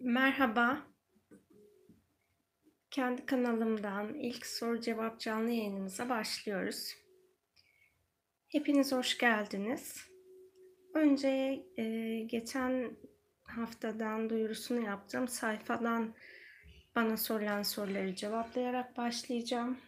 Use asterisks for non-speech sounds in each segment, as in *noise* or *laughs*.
Merhaba. Kendi kanalımdan ilk soru cevap canlı yayınımıza başlıyoruz. Hepiniz hoş geldiniz. Önce e, geçen haftadan duyurusunu yaptığım sayfadan bana sorulan soruları cevaplayarak başlayacağım.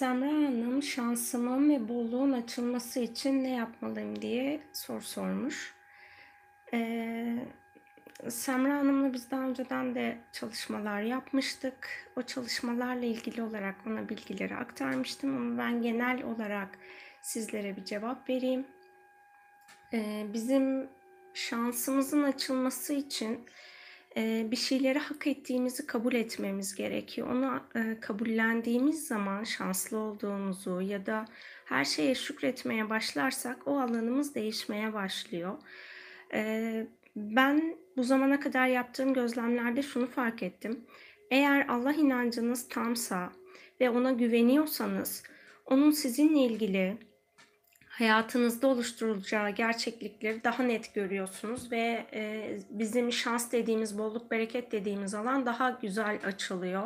Semra Hanım şansımın ve bolluğun açılması için ne yapmalıyım diye soru sormuş. Ee, Semra Hanım'la biz daha önceden de çalışmalar yapmıştık. O çalışmalarla ilgili olarak ona bilgileri aktarmıştım ama ben genel olarak sizlere bir cevap vereyim. Ee, bizim şansımızın açılması için bir şeyleri hak ettiğimizi kabul etmemiz gerekiyor. Onu kabullendiğimiz zaman şanslı olduğumuzu ya da her şeye şükretmeye başlarsak o alanımız değişmeye başlıyor. Ben bu zamana kadar yaptığım gözlemlerde şunu fark ettim. Eğer Allah inancınız tamsa ve ona güveniyorsanız onun sizinle ilgili hayatınızda oluşturulacağı gerçeklikleri daha net görüyorsunuz ve e, bizim şans dediğimiz, bolluk, bereket dediğimiz alan daha güzel açılıyor.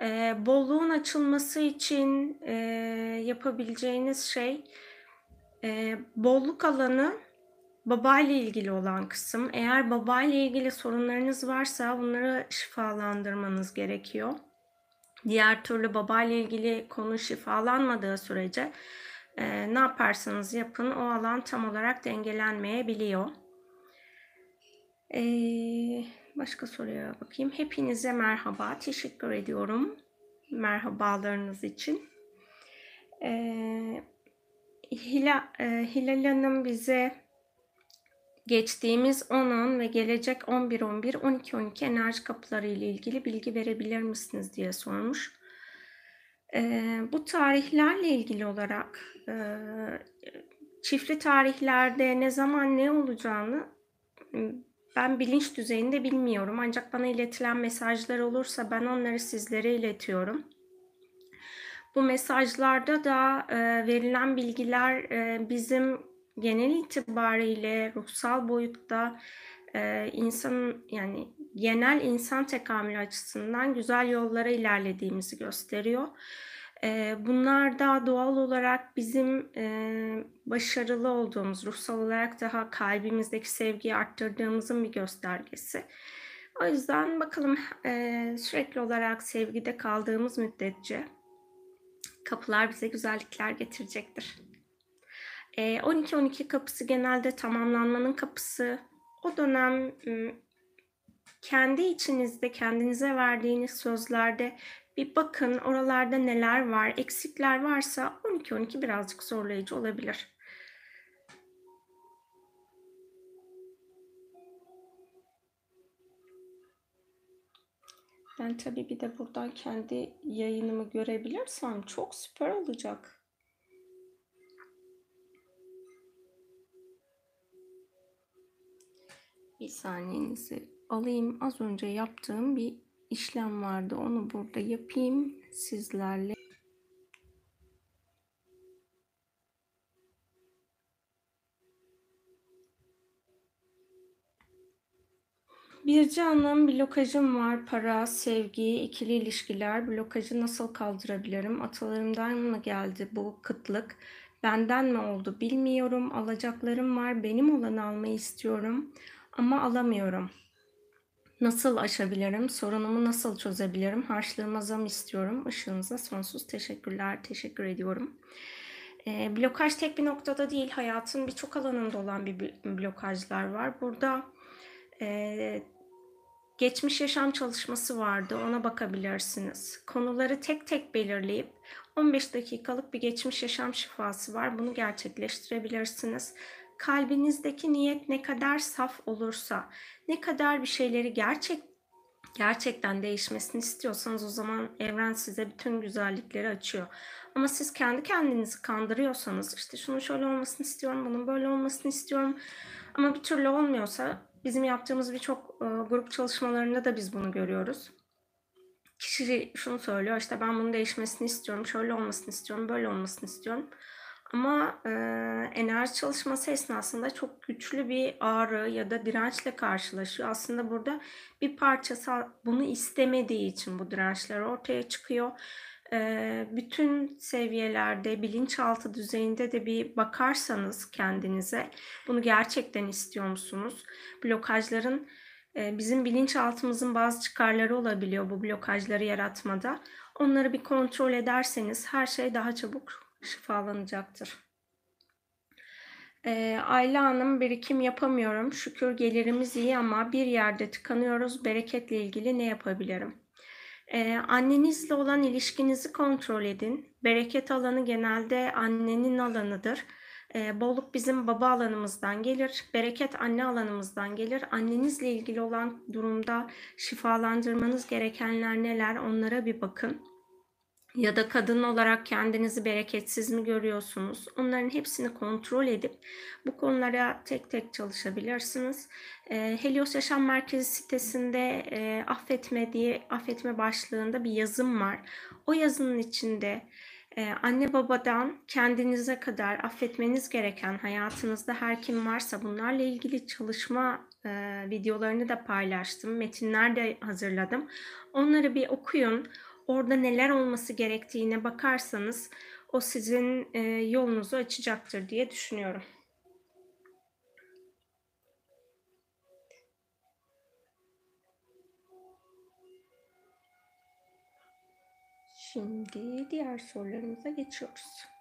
E, bolluğun açılması için e, yapabileceğiniz şey e, bolluk alanı baba ile ilgili olan kısım. Eğer baba ile ilgili sorunlarınız varsa bunları şifalandırmanız gerekiyor. Diğer türlü baba ile ilgili konu şifalanmadığı sürece e, ne yaparsanız yapın o alan tam olarak dengelenmeyebiliyor. E, başka soruya bakayım. Hepinize merhaba. Teşekkür ediyorum merhabalarınız için. E, Hilal, e, Hilal Hanım bize geçtiğimiz 10-10 ve gelecek 11-11, 12-12 enerji kapıları ile ilgili bilgi verebilir misiniz diye sormuş. Ee, bu tarihlerle ilgili olarak e, çiftli tarihlerde ne zaman ne olacağını ben bilinç düzeyinde bilmiyorum. Ancak bana iletilen mesajlar olursa ben onları sizlere iletiyorum. Bu mesajlarda da e, verilen bilgiler e, bizim genel itibariyle ruhsal boyutta e, insan yani genel insan tekamülü açısından güzel yollara ilerlediğimizi gösteriyor. Bunlar da doğal olarak bizim başarılı olduğumuz, ruhsal olarak daha kalbimizdeki sevgiyi arttırdığımızın bir göstergesi. O yüzden bakalım sürekli olarak sevgide kaldığımız müddetçe kapılar bize güzellikler getirecektir. 12-12 kapısı genelde tamamlanmanın kapısı. O dönem kendi içinizde kendinize verdiğiniz sözlerde bir bakın oralarda neler var, eksikler varsa 12-12 birazcık zorlayıcı olabilir. Ben tabii bir de buradan kendi yayınımı görebilirsem çok süper olacak. Bir saniyenizi alayım. Az önce yaptığım bir işlem vardı. Onu burada yapayım sizlerle. Bir canım blokajım var. Para, sevgi, ikili ilişkiler. Blokajı nasıl kaldırabilirim? Atalarımdan mı geldi bu kıtlık? Benden mi oldu bilmiyorum. Alacaklarım var. Benim olanı almayı istiyorum ama alamıyorum. Nasıl aşabilirim? Sorunumu nasıl çözebilirim? Harçlığıma zam istiyorum. Işığınıza sonsuz teşekkürler. Teşekkür ediyorum. E, blokaj tek bir noktada değil. Hayatın birçok alanında olan bir blokajlar var. Burada e, geçmiş yaşam çalışması vardı. Ona bakabilirsiniz. Konuları tek tek belirleyip 15 dakikalık bir geçmiş yaşam şifası var. Bunu gerçekleştirebilirsiniz kalbinizdeki niyet ne kadar saf olursa, ne kadar bir şeyleri gerçek gerçekten değişmesini istiyorsanız o zaman evren size bütün güzellikleri açıyor. Ama siz kendi kendinizi kandırıyorsanız işte şunu şöyle olmasını istiyorum, bunun böyle olmasını istiyorum ama bir türlü olmuyorsa bizim yaptığımız birçok e, grup çalışmalarında da biz bunu görüyoruz kişi şunu söylüyor işte ben bunu değişmesini istiyorum, şöyle olmasını istiyorum, böyle olmasını istiyorum. Ama e, enerji çalışması esnasında çok güçlü bir ağrı ya da dirençle karşılaşıyor. Aslında burada bir parçası bunu istemediği için bu dirençler ortaya çıkıyor. E, bütün seviyelerde, bilinçaltı düzeyinde de bir bakarsanız kendinize bunu gerçekten istiyor musunuz? Blokajların bizim bilinçaltımızın bazı çıkarları olabiliyor bu blokajları yaratmada. Onları bir kontrol ederseniz her şey daha çabuk şifalanacaktır. Ee, Ayla Hanım birikim yapamıyorum. Şükür gelirimiz iyi ama bir yerde tıkanıyoruz. Bereketle ilgili ne yapabilirim? Ee, annenizle olan ilişkinizi kontrol edin. Bereket alanı genelde annenin alanıdır. Ee, bolluk bizim baba alanımızdan gelir. Bereket anne alanımızdan gelir. Annenizle ilgili olan durumda şifalandırmanız gerekenler neler onlara bir bakın ya da kadın olarak kendinizi bereketsiz mi görüyorsunuz? Onların hepsini kontrol edip bu konulara tek tek çalışabilirsiniz. E, Helios Yaşam Merkezi sitesinde e, affetme diye affetme başlığında bir yazım var. O yazının içinde e, anne babadan kendinize kadar affetmeniz gereken hayatınızda her kim varsa bunlarla ilgili çalışma e, videolarını da paylaştım. Metinler de hazırladım. Onları bir okuyun orada neler olması gerektiğine bakarsanız o sizin e, yolunuzu açacaktır diye düşünüyorum. Şimdi diğer sorularımıza geçiyoruz.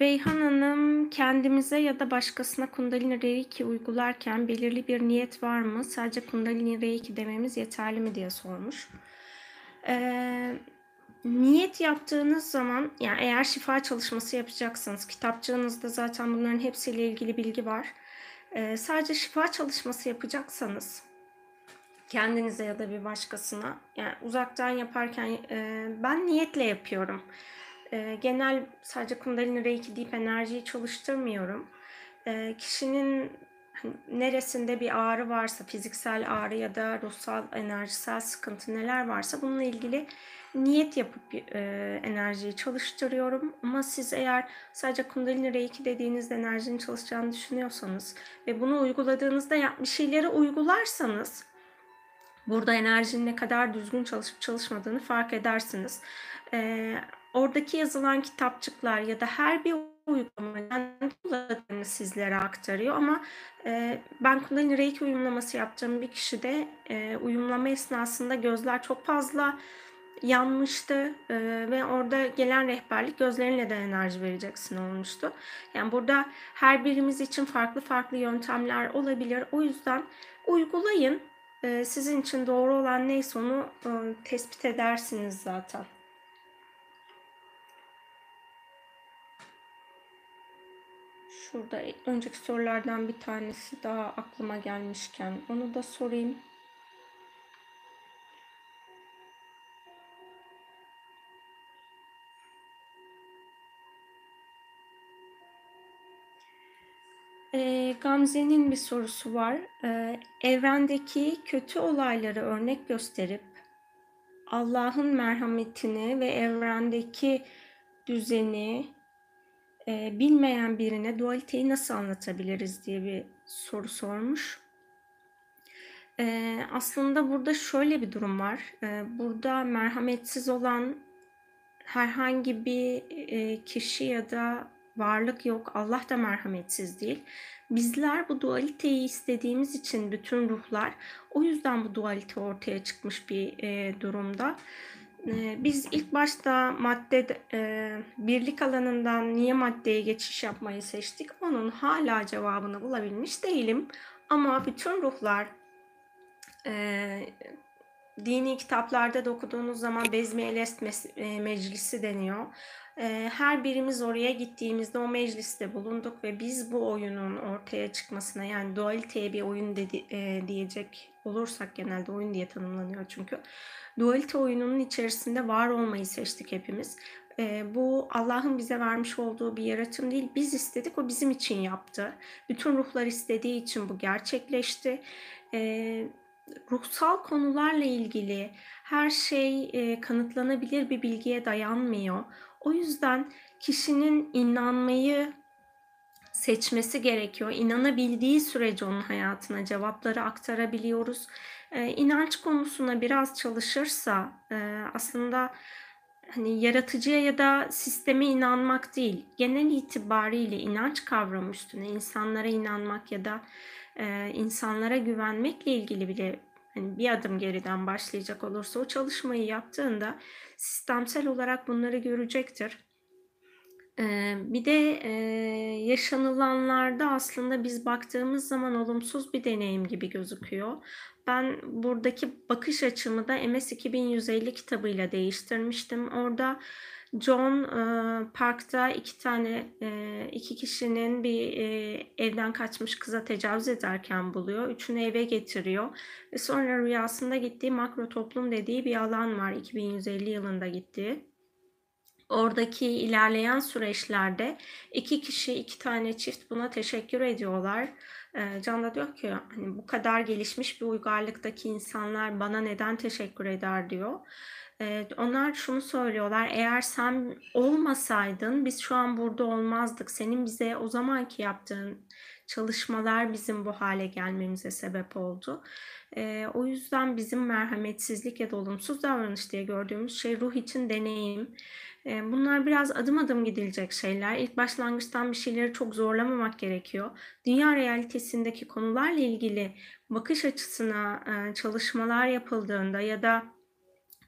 Beyhan Hanım, kendimize ya da başkasına Kundalini Reiki uygularken belirli bir niyet var mı? Sadece Kundalini Reiki dememiz yeterli mi diye sormuş. Ee, niyet yaptığınız zaman, yani eğer şifa çalışması yapacaksanız, kitapçığınızda zaten bunların hepsiyle ilgili bilgi var. Ee, sadece şifa çalışması yapacaksanız, kendinize ya da bir başkasına, yani uzaktan yaparken e, ben niyetle yapıyorum e, genel sadece kundalini reiki deyip enerjiyi çalıştırmıyorum. E, kişinin hani, neresinde bir ağrı varsa, fiziksel ağrı ya da ruhsal, enerjisel sıkıntı neler varsa bununla ilgili niyet yapıp e, enerjiyi çalıştırıyorum. Ama siz eğer sadece kundalini reiki dediğinizde enerjinin çalışacağını düşünüyorsanız ve bunu uyguladığınızda bir şeyleri uygularsanız burada enerjinin ne kadar düzgün çalışıp çalışmadığını fark edersiniz. Ee, oradaki yazılan kitapçıklar ya da her bir uygulama kendi sizlere aktarıyor ama e, ben Kundalini Reiki uyumlaması yaptığım bir kişi de e, uyumlama esnasında gözler çok fazla yanmıştı e, ve orada gelen rehberlik gözlerine de enerji vereceksin olmuştu. Yani burada her birimiz için farklı farklı yöntemler olabilir. O yüzden uygulayın. E, sizin için doğru olan neyse onu e, tespit edersiniz zaten. Şurada önceki sorulardan bir tanesi daha aklıma gelmişken onu da sorayım. Ee, Gamze'nin bir sorusu var. Ee, evrendeki kötü olayları örnek gösterip Allah'ın merhametini ve evrendeki düzeni, e, bilmeyen birine dualiteyi nasıl anlatabiliriz diye bir soru sormuş. E, aslında burada şöyle bir durum var. E, burada merhametsiz olan herhangi bir e, kişi ya da varlık yok. Allah da merhametsiz değil. Bizler bu dualiteyi istediğimiz için bütün ruhlar o yüzden bu dualite ortaya çıkmış bir e, durumda. Ee, biz ilk başta madde e, birlik alanından niye maddeye geçiş yapmayı seçtik? Onun hala cevabını bulabilmiş değilim. Ama bütün ruhlar e, dini kitaplarda da okuduğunuz zaman Bezmi Elest Meclisi deniyor. Her birimiz oraya gittiğimizde o mecliste bulunduk ve biz bu oyunun ortaya çıkmasına yani dualiteye bir oyun dedi, diyecek olursak genelde oyun diye tanımlanıyor çünkü. Dualite oyununun içerisinde var olmayı seçtik hepimiz. bu Allah'ın bize vermiş olduğu bir yaratım değil. Biz istedik, o bizim için yaptı. Bütün ruhlar istediği için bu gerçekleşti. Ruhsal konularla ilgili her şey kanıtlanabilir bir bilgiye dayanmıyor. O yüzden kişinin inanmayı seçmesi gerekiyor. İnanabildiği sürece onun hayatına cevapları aktarabiliyoruz. Ee, inanç konusuna biraz çalışırsa e, aslında hani yaratıcıya ya da sisteme inanmak değil, genel itibariyle inanç kavramı üstüne insanlara inanmak ya da e, insanlara güvenmekle ilgili bile hani bir adım geriden başlayacak olursa o çalışmayı yaptığında sistemsel olarak bunları görecektir. Ee, bir de e, yaşanılanlarda aslında biz baktığımız zaman olumsuz bir deneyim gibi gözüküyor. Ben buradaki bakış açımı da MS 2150 kitabıyla değiştirmiştim. Orada John e, parkta iki tane e, iki kişinin bir e, evden kaçmış kıza tecavüz ederken buluyor. Üçünü eve getiriyor ve sonra rüyasında gittiği makro toplum dediği bir alan var 2150 yılında gittiği. Oradaki ilerleyen süreçlerde iki kişi, iki tane çift buna teşekkür ediyorlar. Can da diyor ki hani bu kadar gelişmiş bir uygarlıktaki insanlar bana neden teşekkür eder diyor. Onlar şunu söylüyorlar eğer sen olmasaydın biz şu an burada olmazdık. Senin bize o zamanki yaptığın çalışmalar bizim bu hale gelmemize sebep oldu. O yüzden bizim merhametsizlik ya da olumsuz davranış diye gördüğümüz şey ruh için deneyim. Bunlar biraz adım adım gidilecek şeyler. İlk başlangıçtan bir şeyleri çok zorlamamak gerekiyor. Dünya realitesindeki konularla ilgili bakış açısına çalışmalar yapıldığında ya da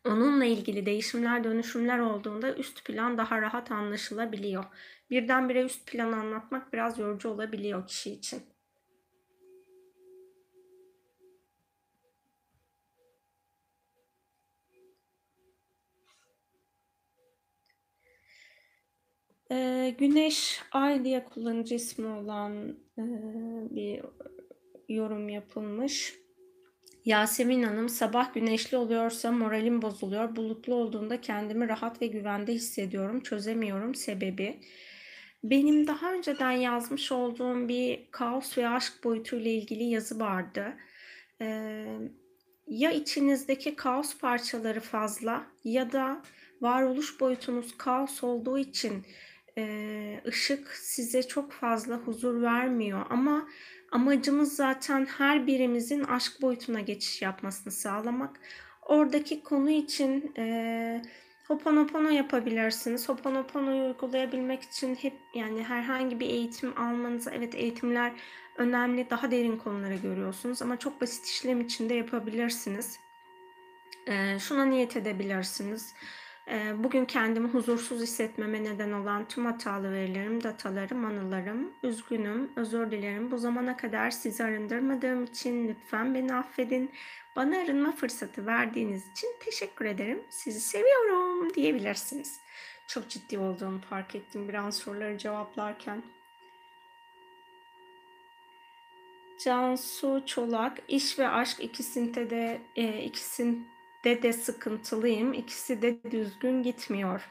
onunla ilgili değişimler, dönüşümler olduğunda üst plan daha rahat anlaşılabiliyor. Birdenbire üst plan anlatmak biraz yorucu olabiliyor kişi için. Ee, Güneş Ay diye kullanıcı ismi olan e, bir yorum yapılmış. Yasemin Hanım sabah güneşli oluyorsa moralim bozuluyor. Bulutlu olduğunda kendimi rahat ve güvende hissediyorum. Çözemiyorum sebebi. Benim daha önceden yazmış olduğum bir kaos ve aşk boyutuyla ilgili yazı vardı. Ee, ya içinizdeki kaos parçaları fazla ya da varoluş boyutunuz kaos olduğu için e, ışık size çok fazla huzur vermiyor ama amacımız zaten her birimizin aşk boyutuna geçiş yapmasını sağlamak. Oradaki konu için e, Hoponopono yapabilirsiniz. Hoponopono'yu uygulayabilmek için hep yani herhangi bir eğitim almanız, evet eğitimler önemli, daha derin konuları görüyorsunuz ama çok basit işlem içinde yapabilirsiniz. E, şuna niyet edebilirsiniz. Bugün kendimi huzursuz hissetmeme neden olan tüm hatalı verilerim, datalarım, anılarım, üzgünüm, özür dilerim. Bu zamana kadar sizi arındırmadığım için lütfen beni affedin. Bana arınma fırsatı verdiğiniz için teşekkür ederim. Sizi seviyorum diyebilirsiniz. Çok ciddi olduğumu fark ettim bir an soruları cevaplarken. Cansu Çolak, iş ve aşk ikisinde de e, ikisinde de de sıkıntılıyım. İkisi de düzgün gitmiyor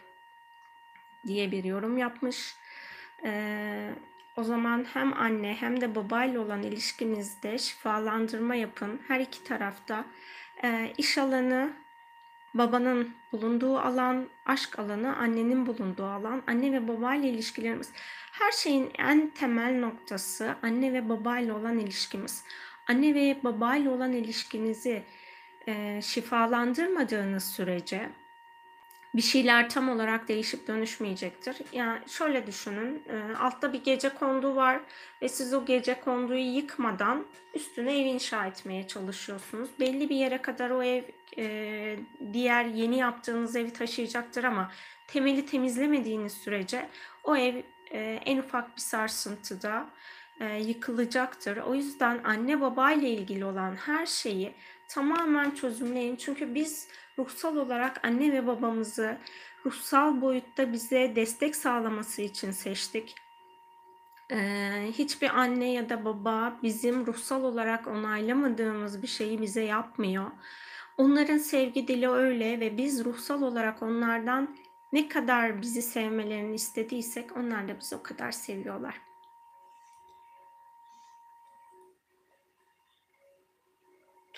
diye bir yorum yapmış. Ee, o zaman hem anne hem de babayla olan ilişkinizde şifalandırma yapın. Her iki tarafta e, iş alanı babanın bulunduğu alan, aşk alanı annenin bulunduğu alan, anne ve babayla ilişkilerimiz. Her şeyin en temel noktası anne ve babayla olan ilişkimiz. Anne ve babayla olan ilişkinizi e, şifalandırmadığınız sürece bir şeyler tam olarak değişip dönüşmeyecektir. Yani şöyle düşünün, e, altta bir gece kondu var ve siz o gece konduyu yıkmadan üstüne ev inşa etmeye çalışıyorsunuz. Belli bir yere kadar o ev e, diğer yeni yaptığınız evi taşıyacaktır ama temeli temizlemediğiniz sürece o ev e, en ufak bir sarsıntıda e, yıkılacaktır. O yüzden anne baba ile ilgili olan her şeyi tamamen çözümleyin. Çünkü biz ruhsal olarak anne ve babamızı ruhsal boyutta bize destek sağlaması için seçtik. Ee, hiçbir anne ya da baba bizim ruhsal olarak onaylamadığımız bir şeyi bize yapmıyor. Onların sevgi dili öyle ve biz ruhsal olarak onlardan ne kadar bizi sevmelerini istediysek onlar da bizi o kadar seviyorlar.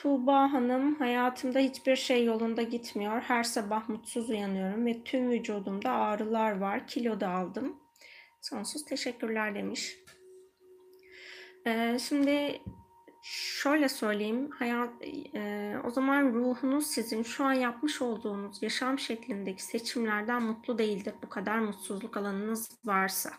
Tuğba Hanım, hayatımda hiçbir şey yolunda gitmiyor. Her sabah mutsuz uyanıyorum ve tüm vücudumda ağrılar var. Kilo da aldım. Sonsuz teşekkürler demiş. Ee, şimdi şöyle söyleyeyim. Hayat, e, o zaman ruhunuz sizin şu an yapmış olduğunuz yaşam şeklindeki seçimlerden mutlu değildir. Bu kadar mutsuzluk alanınız varsa.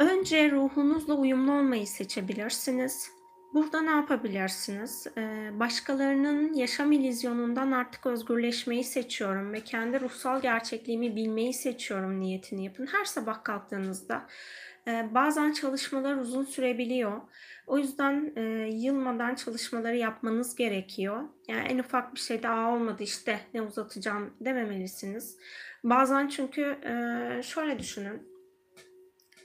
Önce ruhunuzla uyumlu olmayı seçebilirsiniz. Burada ne yapabilirsiniz? Ee, başkalarının yaşam ilizyonundan artık özgürleşmeyi seçiyorum ve kendi ruhsal gerçekliğimi bilmeyi seçiyorum niyetini yapın. Her sabah kalktığınızda e, bazen çalışmalar uzun sürebiliyor. O yüzden e, yılmadan çalışmaları yapmanız gerekiyor. Yani en ufak bir şey daha olmadı işte ne uzatacağım dememelisiniz. Bazen çünkü e, şöyle düşünün.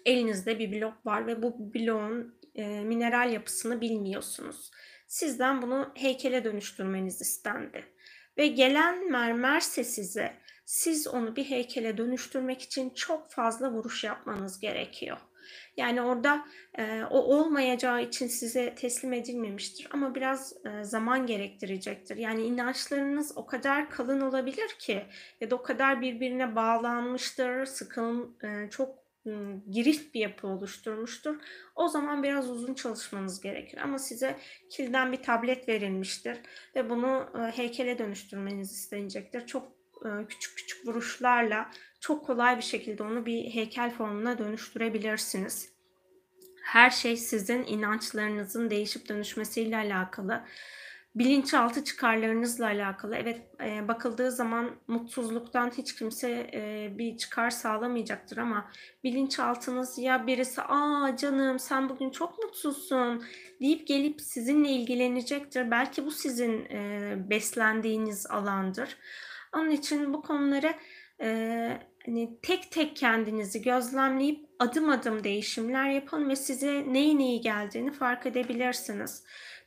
Elinizde bir blok var ve bu bloğun e, mineral yapısını bilmiyorsunuz. Sizden bunu heykele dönüştürmeniz istendi. Ve gelen mermerse size siz onu bir heykele dönüştürmek için çok fazla vuruş yapmanız gerekiyor. Yani orada e, o olmayacağı için size teslim edilmemiştir ama biraz e, zaman gerektirecektir. Yani inançlarınız o kadar kalın olabilir ki ya da o kadar birbirine bağlanmıştır, sıkın, e, çok girift bir yapı oluşturmuştur. O zaman biraz uzun çalışmanız gerekir. Ama size kilden bir tablet verilmiştir ve bunu heykele dönüştürmeniz istenecektir. Çok küçük küçük vuruşlarla çok kolay bir şekilde onu bir heykel formuna dönüştürebilirsiniz. Her şey sizin inançlarınızın değişip dönüşmesiyle alakalı bilinçaltı çıkarlarınızla alakalı. Evet e, bakıldığı zaman mutsuzluktan hiç kimse e, bir çıkar sağlamayacaktır ama bilinçaltınız ya birisi aa canım sen bugün çok mutsuzsun deyip gelip sizinle ilgilenecektir. Belki bu sizin e, beslendiğiniz alandır. Onun için bu konuları e, hani tek tek kendinizi gözlemleyip adım adım değişimler yapın ve size neyin iyi geldiğini fark edebilirsiniz.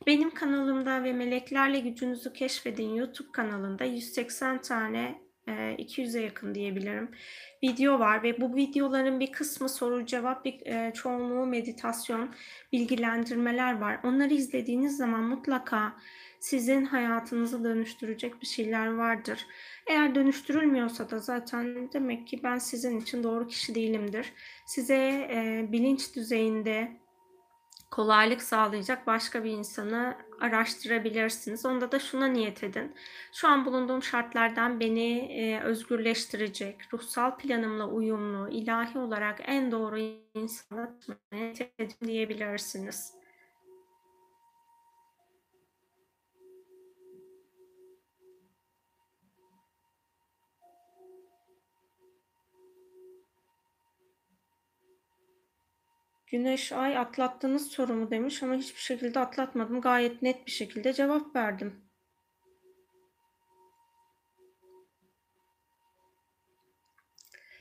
Benim kanalımda ve Meleklerle Gücünüzü Keşfedin YouTube kanalında 180 tane 200'e yakın diyebilirim video var ve bu videoların bir kısmı soru cevap bir e, çoğunluğu meditasyon bilgilendirmeler var. Onları izlediğiniz zaman mutlaka sizin hayatınızı dönüştürecek bir şeyler vardır. Eğer dönüştürülmüyorsa da zaten demek ki ben sizin için doğru kişi değilimdir. Size e, bilinç düzeyinde kolaylık sağlayacak başka bir insanı araştırabilirsiniz. Onda da şuna niyet edin. Şu an bulunduğum şartlardan beni e, özgürleştirecek, ruhsal planımla uyumlu, ilahi olarak en doğru insanı edin diyebilirsiniz. Güneş, ay atlattığınız sorumu demiş ama hiçbir şekilde atlatmadım. Gayet net bir şekilde cevap verdim.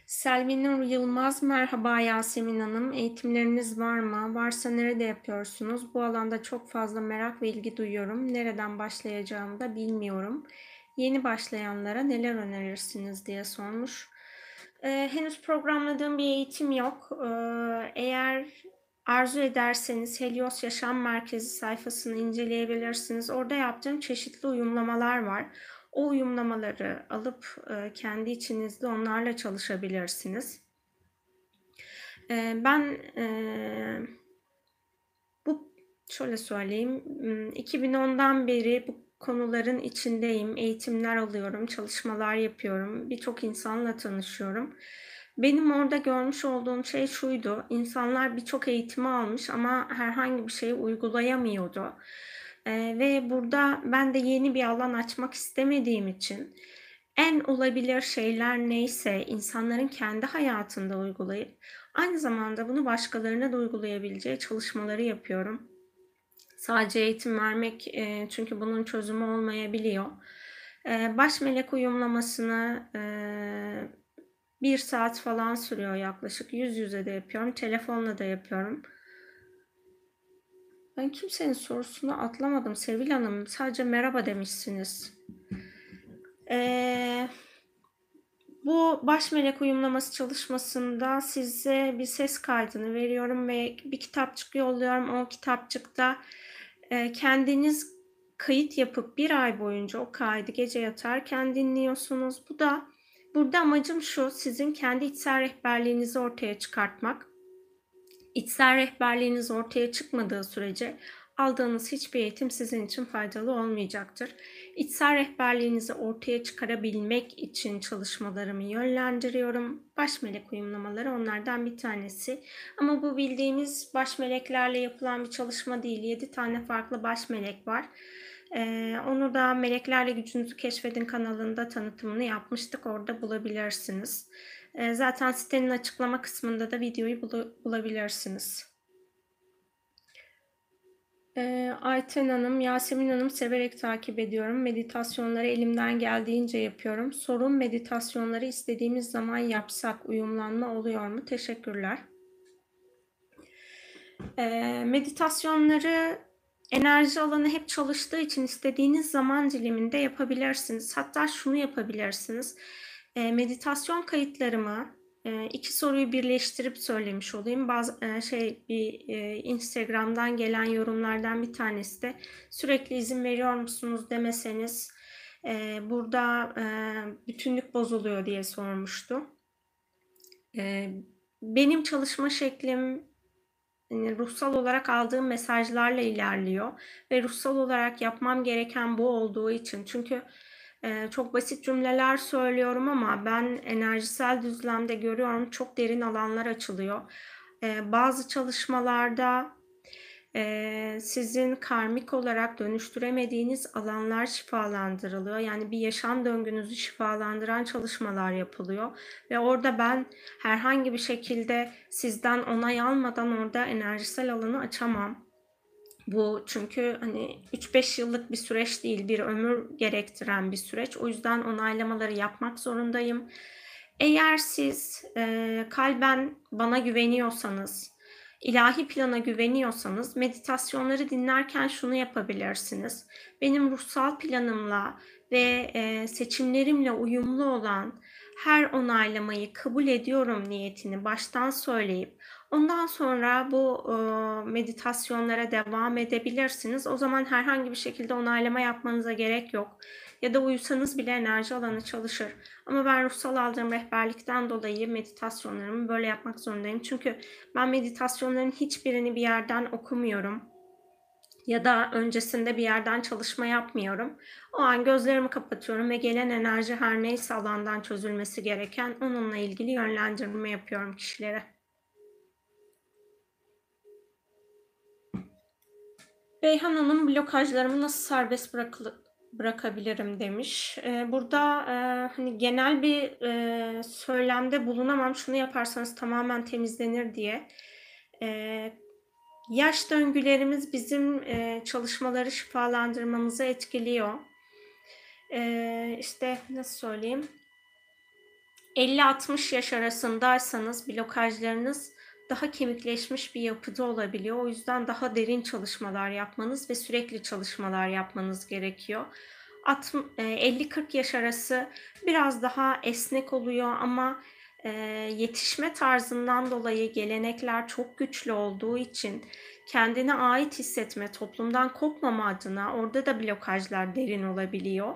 Selvi Nur Yılmaz, merhaba Yasemin Hanım. Eğitimleriniz var mı? Varsa nerede yapıyorsunuz? Bu alanda çok fazla merak ve ilgi duyuyorum. Nereden başlayacağımı da bilmiyorum. Yeni başlayanlara neler önerirsiniz diye sormuş. Ee, henüz programladığım bir eğitim yok. Ee, eğer arzu ederseniz Helios Yaşam Merkezi sayfasını inceleyebilirsiniz. Orada yaptığım çeşitli uyumlamalar var. O uyumlamaları alıp e, kendi içinizde onlarla çalışabilirsiniz. Ee, ben e, bu şöyle söyleyeyim 2010'dan beri bu konuların içindeyim. Eğitimler alıyorum, çalışmalar yapıyorum. Birçok insanla tanışıyorum. Benim orada görmüş olduğum şey şuydu. İnsanlar birçok eğitimi almış ama herhangi bir şeyi uygulayamıyordu. Ee, ve burada ben de yeni bir alan açmak istemediğim için en olabilir şeyler neyse insanların kendi hayatında uygulayıp Aynı zamanda bunu başkalarına da uygulayabileceği çalışmaları yapıyorum. Sadece eğitim vermek e, çünkü bunun çözümü olmayabiliyor. E, baş melek uyumlamasını e, bir saat falan sürüyor yaklaşık. Yüz yüze de yapıyorum. Telefonla da yapıyorum. Ben kimsenin sorusunu atlamadım Sevil Hanım. Sadece merhaba demişsiniz. Ee, bu baş melek uyumlaması çalışmasında size bir ses kaydını veriyorum ve bir kitapçık yolluyorum. O kitapçıkta e, kendiniz kayıt yapıp bir ay boyunca o kaydı gece yatarken dinliyorsunuz. Bu da burada amacım şu sizin kendi içsel rehberliğinizi ortaya çıkartmak. İçsel rehberliğiniz ortaya çıkmadığı sürece aldığınız hiçbir eğitim sizin için faydalı olmayacaktır. İçsel rehberliğinizi ortaya çıkarabilmek için çalışmalarımı yönlendiriyorum. Baş melek uyumlamaları onlardan bir tanesi. Ama bu bildiğimiz baş meleklerle yapılan bir çalışma değil. 7 tane farklı baş melek var. Ee, onu da Meleklerle Gücünüzü Keşfedin kanalında tanıtımını yapmıştık. Orada bulabilirsiniz. Ee, zaten sitenin açıklama kısmında da videoyu bulabilirsiniz. Ee, Ayten Hanım, Yasemin Hanım severek takip ediyorum. Meditasyonları elimden geldiğince yapıyorum. Sorun meditasyonları istediğimiz zaman yapsak uyumlanma oluyor mu? Teşekkürler. Ee, meditasyonları enerji alanı hep çalıştığı için istediğiniz zaman diliminde yapabilirsiniz. Hatta şunu yapabilirsiniz. E, meditasyon kayıtlarımı iki soruyu birleştirip söylemiş olayım. Bazı e, şey bir e, Instagram'dan gelen yorumlardan bir tanesi de sürekli izin veriyor musunuz demeseniz e, burada bütünlük bozuluyor diye sormuştu. Benim çalışma şeklim ruhsal olarak aldığım mesajlarla ilerliyor ve ruhsal olarak yapmam gereken bu olduğu için çünkü e, çok basit cümleler söylüyorum ama ben enerjisel düzlemde görüyorum çok derin alanlar açılıyor. E, bazı çalışmalarda e, sizin karmik olarak dönüştüremediğiniz alanlar şifalandırılıyor. Yani bir yaşam döngünüzü şifalandıran çalışmalar yapılıyor. Ve orada ben herhangi bir şekilde sizden onay almadan orada enerjisel alanı açamam. Bu çünkü hani 3-5 yıllık bir süreç değil, bir ömür gerektiren bir süreç. O yüzden onaylamaları yapmak zorundayım. Eğer siz e, kalben bana güveniyorsanız, ilahi plana güveniyorsanız meditasyonları dinlerken şunu yapabilirsiniz. Benim ruhsal planımla ve e, seçimlerimle uyumlu olan her onaylamayı kabul ediyorum niyetini baştan söyleyip ondan sonra bu e, meditasyonlara devam edebilirsiniz. O zaman herhangi bir şekilde onaylama yapmanıza gerek yok. Ya da uyusanız bile enerji alanı çalışır. Ama ben ruhsal aldığım rehberlikten dolayı meditasyonlarımı böyle yapmak zorundayım. Çünkü ben meditasyonların hiçbirini bir yerden okumuyorum ya da öncesinde bir yerden çalışma yapmıyorum. O an gözlerimi kapatıyorum ve gelen enerji her neyse alandan çözülmesi gereken onunla ilgili yönlendirme yapıyorum kişilere. Beyhan Hanım blokajlarımı nasıl serbest bırakı bırakabilirim demiş. Ee, burada e, hani genel bir e, söylemde bulunamam. Şunu yaparsanız tamamen temizlenir diye. E, Yaş döngülerimiz bizim e, çalışmaları şifalandırmamızı etkiliyor. E, işte nasıl söyleyeyim? 50-60 yaş arasındaysanız blokajlarınız daha kemikleşmiş bir yapıda olabiliyor. O yüzden daha derin çalışmalar yapmanız ve sürekli çalışmalar yapmanız gerekiyor. 50-40 e, yaş arası biraz daha esnek oluyor ama e, yetişme tarzından dolayı gelenekler çok güçlü olduğu için kendine ait hissetme, toplumdan kopmama adına orada da blokajlar derin olabiliyor.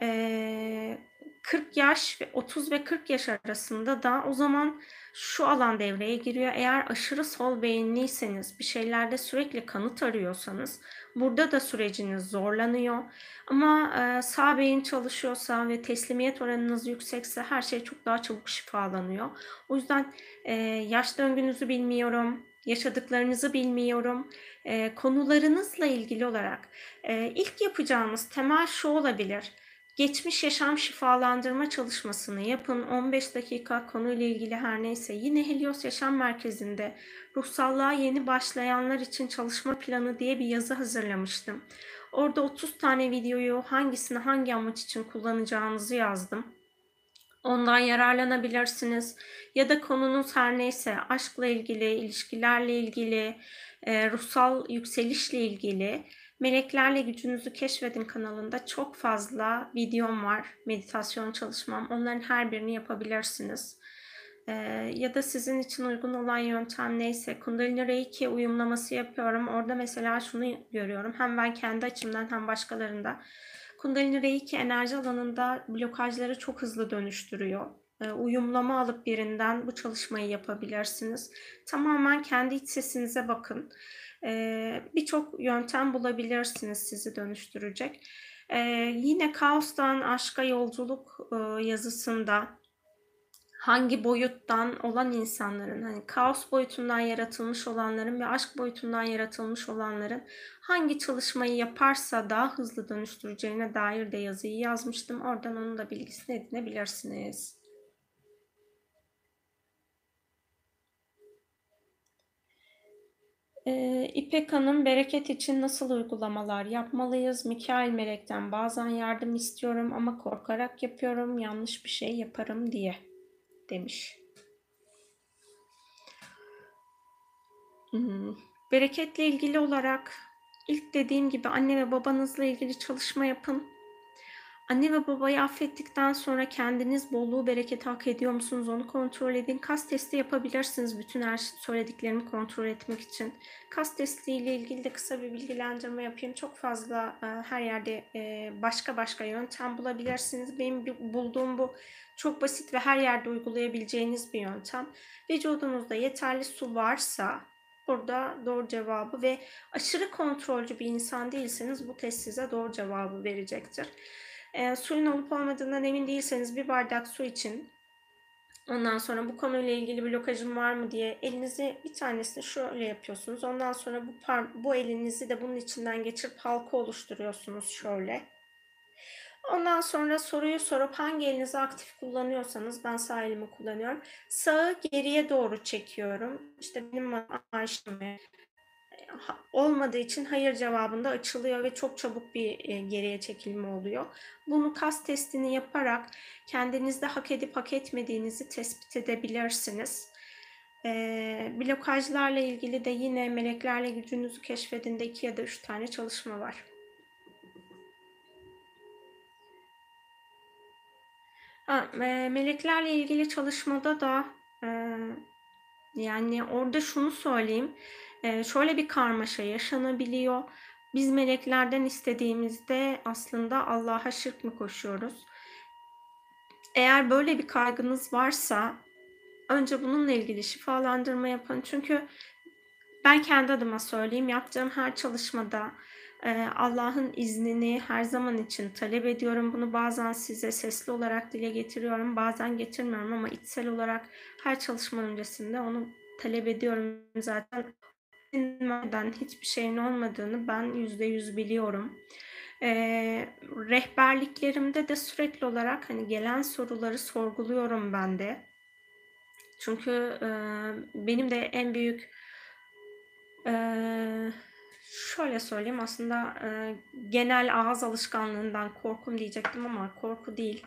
E, 40 yaş ve 30 ve 40 yaş arasında da o zaman şu alan devreye giriyor. Eğer aşırı sol beyinliyseniz, bir şeylerde sürekli kanıt arıyorsanız burada da süreciniz zorlanıyor. Ama e, sağ beyin çalışıyorsa ve teslimiyet oranınız yüksekse her şey çok daha çabuk şifalanıyor. O yüzden e, yaş döngünüzü bilmiyorum, yaşadıklarınızı bilmiyorum. E, konularınızla ilgili olarak e, ilk yapacağımız temel şu olabilir geçmiş yaşam şifalandırma çalışmasını yapın. 15 dakika konuyla ilgili her neyse. Yine Helios Yaşam Merkezi'nde ruhsallığa yeni başlayanlar için çalışma planı diye bir yazı hazırlamıştım. Orada 30 tane videoyu hangisini hangi amaç için kullanacağınızı yazdım. Ondan yararlanabilirsiniz. Ya da konunuz her neyse aşkla ilgili, ilişkilerle ilgili, e, ruhsal yükselişle ilgili Meleklerle Gücünüzü Keşfedin kanalında çok fazla videom var. Meditasyon çalışmam. Onların her birini yapabilirsiniz. Ee, ya da sizin için uygun olan yöntem neyse Kundalini Reiki uyumlaması yapıyorum. Orada mesela şunu görüyorum. Hem ben kendi açımdan hem başkalarında. Kundalini Reiki enerji alanında blokajları çok hızlı dönüştürüyor. Ee, uyumlama alıp birinden bu çalışmayı yapabilirsiniz. Tamamen kendi iç sesinize bakın. Birçok yöntem bulabilirsiniz sizi dönüştürecek. Yine Kaos'tan Aşka Yolculuk yazısında hangi boyuttan olan insanların, hani kaos boyutundan yaratılmış olanların ve aşk boyutundan yaratılmış olanların hangi çalışmayı yaparsa daha hızlı dönüştüreceğine dair de yazıyı yazmıştım. Oradan onun da bilgisini edinebilirsiniz. Ee, İpek Hanım, bereket için nasıl uygulamalar yapmalıyız? Mikail Melek'ten bazen yardım istiyorum ama korkarak yapıyorum, yanlış bir şey yaparım diye demiş. Hmm. Bereketle ilgili olarak ilk dediğim gibi anne ve babanızla ilgili çalışma yapın. Anne ve babayı affettikten sonra kendiniz bolluğu, bereketi hak ediyor musunuz onu kontrol edin. Kas testi yapabilirsiniz bütün her söylediklerimi kontrol etmek için. Kas testi ile ilgili de kısa bir bilgilendirme yapayım. Çok fazla e, her yerde e, başka başka yöntem bulabilirsiniz. Benim bulduğum bu çok basit ve her yerde uygulayabileceğiniz bir yöntem. Vücudunuzda yeterli su varsa burada doğru cevabı ve aşırı kontrolcü bir insan değilseniz bu test size doğru cevabı verecektir. E, suyun olup olmadığından emin değilseniz bir bardak su için ondan sonra bu konuyla ilgili blokajım var mı diye elinizi bir tanesini şöyle yapıyorsunuz. Ondan sonra bu, par bu elinizi de bunun içinden geçirip halka oluşturuyorsunuz şöyle. Ondan sonra soruyu sorup hangi elinizi aktif kullanıyorsanız ben sağ elimi kullanıyorum. Sağı geriye doğru çekiyorum. İşte benim Ayşem'e olmadığı için hayır cevabında açılıyor ve çok çabuk bir e, geriye çekilme oluyor. Bunu kas testini yaparak kendinizde hak edip hak etmediğinizi tespit edebilirsiniz. E, blokajlarla ilgili de yine meleklerle gücünüzü keşfedinde iki ya da üç tane çalışma var. Ha, e, meleklerle ilgili çalışmada da e, yani orada şunu söyleyeyim şöyle bir karmaşa yaşanabiliyor. Biz meleklerden istediğimizde aslında Allah'a şirk mi koşuyoruz? Eğer böyle bir kaygınız varsa önce bununla ilgili şifalandırma yapın. Çünkü ben kendi adıma söyleyeyim yapacağım her çalışmada e, Allah'ın iznini her zaman için talep ediyorum. Bunu bazen size sesli olarak dile getiriyorum, bazen getirmiyorum ama içsel olarak her çalışma öncesinde onu talep ediyorum. Zaten dinlemeden hiçbir şeyin olmadığını ben yüzde yüz biliyorum. Ee, rehberliklerimde de sürekli olarak hani gelen soruları sorguluyorum ben de. Çünkü e, benim de en büyük e, şöyle söyleyeyim aslında e, genel ağız alışkanlığından korkum diyecektim ama korku değil.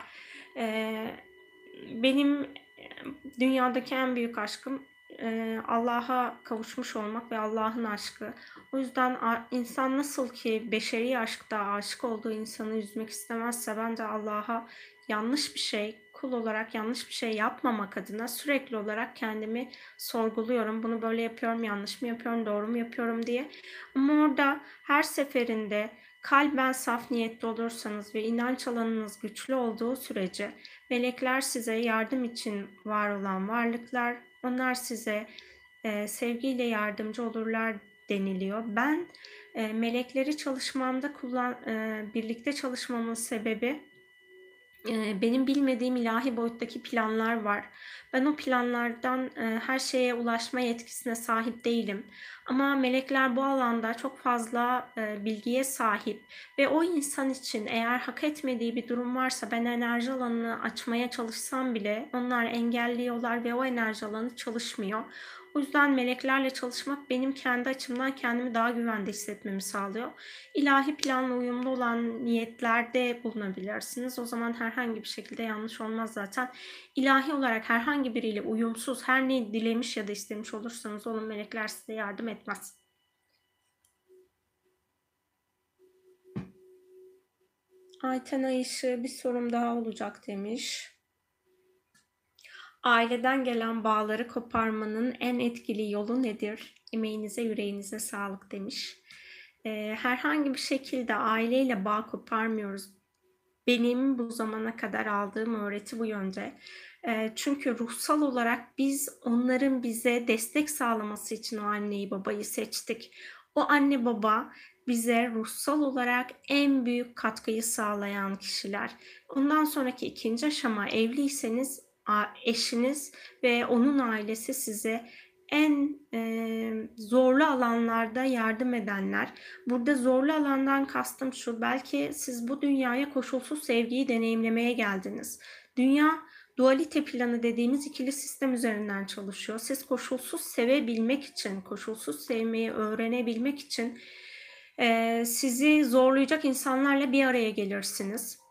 E, benim dünyadaki en büyük aşkım Allah'a kavuşmuş olmak ve Allah'ın aşkı. O yüzden insan nasıl ki beşeri aşkta aşık olduğu insanı üzmek istemezse bence Allah'a yanlış bir şey, kul olarak yanlış bir şey yapmamak adına sürekli olarak kendimi sorguluyorum. Bunu böyle yapıyorum, yanlış mı yapıyorum, doğru mu yapıyorum diye. Ama orada her seferinde kalben saf niyetli olursanız ve inanç alanınız güçlü olduğu sürece melekler size yardım için var olan varlıklar, onlar size e, sevgiyle yardımcı olurlar deniliyor. Ben e, melekleri çalışmamda kullan e, birlikte çalışmamın sebebi benim bilmediğim ilahi boyuttaki planlar var. Ben o planlardan, her şeye ulaşma yetkisine sahip değilim ama melekler bu alanda çok fazla, bilgiye sahip ve o insan için eğer hak etmediği bir durum varsa ben enerji alanını açmaya çalışsam bile onlar engelliyorlar ve o enerji alanı çalışmıyor. O yüzden meleklerle çalışmak benim kendi açımdan kendimi daha güvende hissetmemi sağlıyor. İlahi planla uyumlu olan niyetlerde bulunabilirsiniz. O zaman herhangi bir şekilde yanlış olmaz zaten. İlahi olarak herhangi biriyle uyumsuz her ne dilemiş ya da istemiş olursanız olun melekler size yardım etmez. Ayten Ayışı bir sorum daha olacak demiş. Aileden gelen bağları koparmanın en etkili yolu nedir? Emeğinize, yüreğinize sağlık demiş. Ee, herhangi bir şekilde aileyle bağ koparmıyoruz. Benim bu zamana kadar aldığım öğreti bu yönde. Ee, çünkü ruhsal olarak biz onların bize destek sağlaması için o anneyi babayı seçtik. O anne baba bize ruhsal olarak en büyük katkıyı sağlayan kişiler. Ondan sonraki ikinci aşama evliyseniz eşiniz ve onun ailesi size en e, zorlu alanlarda yardım edenler. Burada zorlu alandan kastım şu, belki siz bu dünyaya koşulsuz sevgiyi deneyimlemeye geldiniz. Dünya dualite planı dediğimiz ikili sistem üzerinden çalışıyor. Siz koşulsuz sevebilmek için, koşulsuz sevmeyi öğrenebilmek için e, sizi zorlayacak insanlarla bir araya gelirsiniz.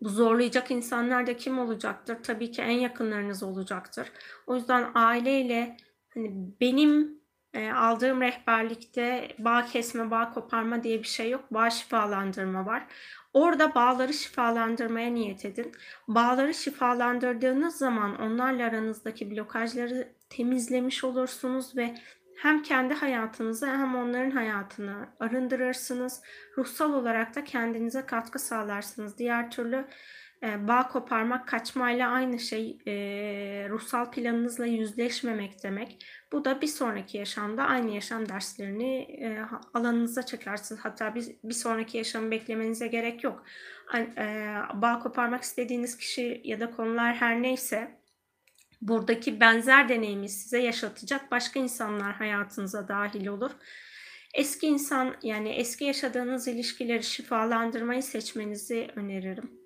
Bu zorlayacak insanlar da kim olacaktır? Tabii ki en yakınlarınız olacaktır. O yüzden aileyle hani benim e, aldığım rehberlikte bağ kesme, bağ koparma diye bir şey yok. Bağ şifalandırma var. Orada bağları şifalandırmaya niyet edin. Bağları şifalandırdığınız zaman onlarla aranızdaki blokajları temizlemiş olursunuz ve hem kendi hayatınızı hem onların hayatını arındırırsınız. Ruhsal olarak da kendinize katkı sağlarsınız. Diğer türlü e, bağ koparmak kaçmayla aynı şey e, ruhsal planınızla yüzleşmemek demek. Bu da bir sonraki yaşamda aynı yaşam derslerini e, alanınıza çekersiniz. Hatta bir, bir sonraki yaşamı beklemenize gerek yok. E, bağ koparmak istediğiniz kişi ya da konular her neyse buradaki benzer deneyimi size yaşatacak başka insanlar hayatınıza dahil olur. Eski insan yani eski yaşadığınız ilişkileri şifalandırmayı seçmenizi öneririm.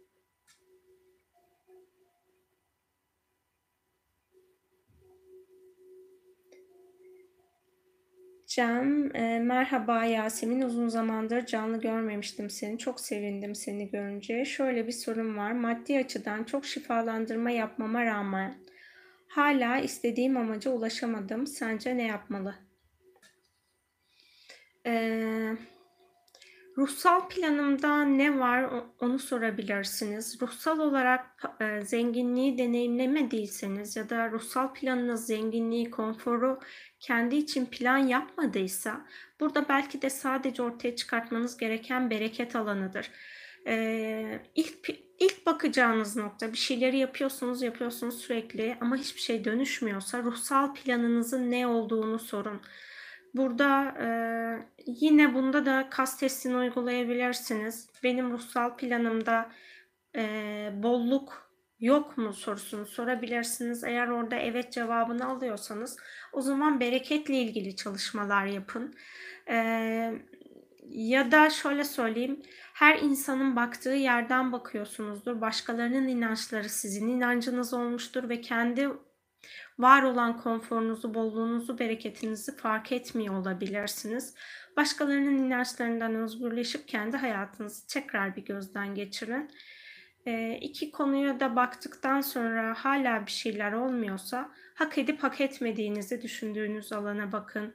Cem, e, merhaba Yasemin. Uzun zamandır canlı görmemiştim seni. Çok sevindim seni görünce. Şöyle bir sorun var. Maddi açıdan çok şifalandırma yapmama rağmen Hala istediğim amaca ulaşamadım. Sence ne yapmalı? Ee, ruhsal planımda ne var onu sorabilirsiniz. Ruhsal olarak e, zenginliği deneyimlemediyseniz ya da ruhsal planınız zenginliği, konforu kendi için plan yapmadıysa burada belki de sadece ortaya çıkartmanız gereken bereket alanıdır. Ee, ilk bakacağınız nokta bir şeyleri yapıyorsunuz yapıyorsunuz sürekli ama hiçbir şey dönüşmüyorsa ruhsal planınızın ne olduğunu sorun. Burada e, yine bunda da kas testini uygulayabilirsiniz. Benim ruhsal planımda e, bolluk yok mu sorusunu sorabilirsiniz. Eğer orada evet cevabını alıyorsanız o zaman bereketle ilgili çalışmalar yapın. E, ya da şöyle söyleyeyim her insanın baktığı yerden bakıyorsunuzdur. Başkalarının inançları sizin inancınız olmuştur ve kendi var olan konforunuzu, bolluğunuzu, bereketinizi fark etmiyor olabilirsiniz. Başkalarının inançlarından özgürleşip kendi hayatınızı tekrar bir gözden geçirin. E, iki konuya da baktıktan sonra hala bir şeyler olmuyorsa hak edip hak etmediğinizi düşündüğünüz alana bakın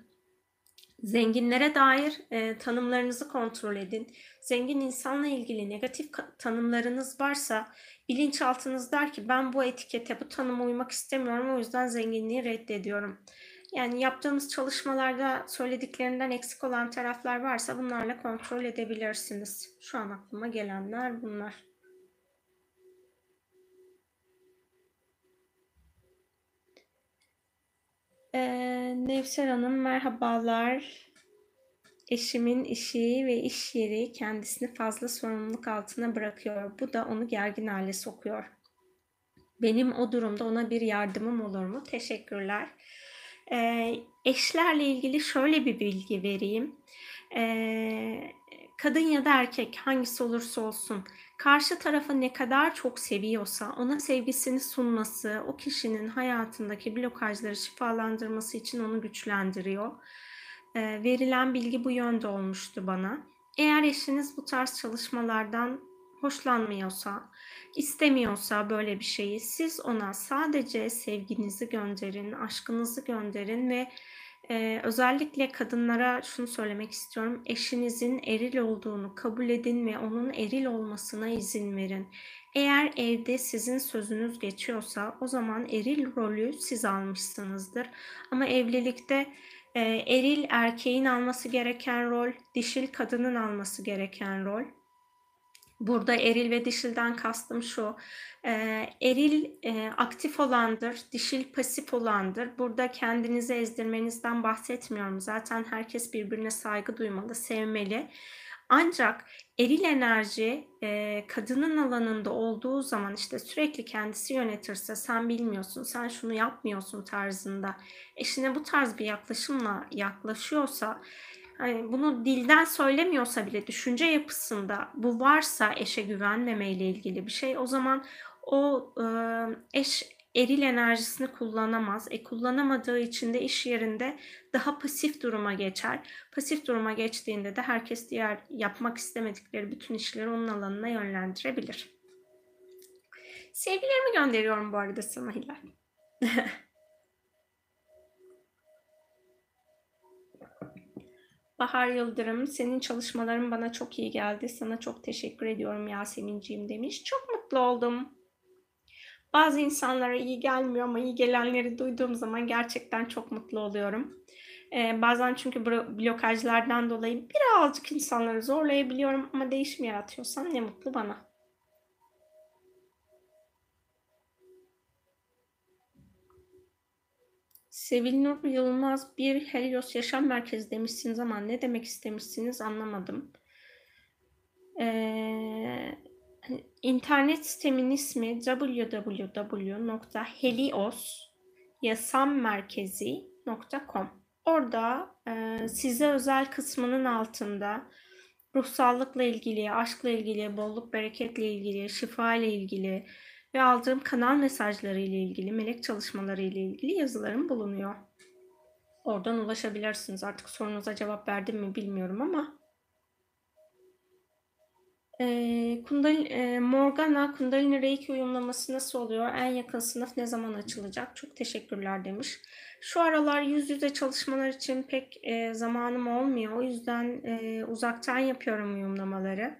Zenginlere dair e, tanımlarınızı kontrol edin. Zengin insanla ilgili negatif tanımlarınız varsa bilinçaltınız der ki ben bu etikete, bu tanıma uymak istemiyorum o yüzden zenginliği reddediyorum. Yani yaptığımız çalışmalarda söylediklerinden eksik olan taraflar varsa bunlarla kontrol edebilirsiniz. Şu an aklıma gelenler bunlar. Ee, Nevser Hanım merhabalar. Eşimin işi ve iş yeri kendisini fazla sorumluluk altına bırakıyor. Bu da onu gergin hale sokuyor. Benim o durumda ona bir yardımım olur mu? Teşekkürler. Ee, eşlerle ilgili şöyle bir bilgi vereyim. Ee, kadın ya da erkek hangisi olursa olsun karşı tarafı ne kadar çok seviyorsa ona sevgisini sunması, o kişinin hayatındaki blokajları şifalandırması için onu güçlendiriyor. Ee, verilen bilgi bu yönde olmuştu bana. Eğer eşiniz bu tarz çalışmalardan hoşlanmıyorsa, istemiyorsa böyle bir şeyi siz ona sadece sevginizi gönderin, aşkınızı gönderin ve ee, özellikle kadınlara şunu söylemek istiyorum. Eşinizin eril olduğunu kabul edin ve onun eril olmasına izin verin. Eğer evde sizin sözünüz geçiyorsa o zaman eril rolü siz almışsınızdır. Ama evlilikte e, eril erkeğin alması gereken rol, dişil kadının alması gereken rol. Burada eril ve dişilden kastım şu. E, eril e, aktif olandır, dişil pasif olandır. Burada kendinizi ezdirmenizden bahsetmiyorum. Zaten herkes birbirine saygı duymalı, sevmeli. Ancak eril enerji e, kadının alanında olduğu zaman işte sürekli kendisi yönetirse sen bilmiyorsun, sen şunu yapmıyorsun tarzında eşine bu tarz bir yaklaşımla yaklaşıyorsa hani bunu dilden söylemiyorsa bile düşünce yapısında bu varsa eşe güvenmeme ile ilgili bir şey o zaman o e, eş eril enerjisini kullanamaz. E kullanamadığı için de iş yerinde daha pasif duruma geçer. Pasif duruma geçtiğinde de herkes diğer yapmak istemedikleri bütün işleri onun alanına yönlendirebilir. Sevgilerimi gönderiyorum bu arada sana Hilal. *laughs* Bahar Yıldırım, senin çalışmaların bana çok iyi geldi. Sana çok teşekkür ediyorum Yasemin'ciğim demiş. Çok mutlu oldum. Bazı insanlara iyi gelmiyor ama iyi gelenleri duyduğum zaman gerçekten çok mutlu oluyorum. Ee, bazen çünkü blokajlardan dolayı birazcık insanları zorlayabiliyorum ama değişim yaratıyorsam ne mutlu bana. Sevil Nur Yılmaz bir Helios Yaşam Merkezi demişsiniz ama ne demek istemişsiniz anlamadım. Ee, internet sitemin ismi www.heliosyasammerkezi.com Orada e, size özel kısmının altında ruhsallıkla ilgili, aşkla ilgili, bolluk bereketle ilgili, şifa ile ilgili, ve aldığım kanal mesajları ile ilgili, melek çalışmaları ile ilgili yazılarım bulunuyor. Oradan ulaşabilirsiniz. Artık sorunuza cevap verdim mi bilmiyorum ama. E, Kundal, e, Morgana Kundalini Reiki uyumlaması nasıl oluyor? En yakın sınıf ne zaman açılacak? Çok teşekkürler demiş. Şu aralar yüz yüze çalışmalar için pek e, zamanım olmuyor. O yüzden e, uzaktan yapıyorum uyumlamaları.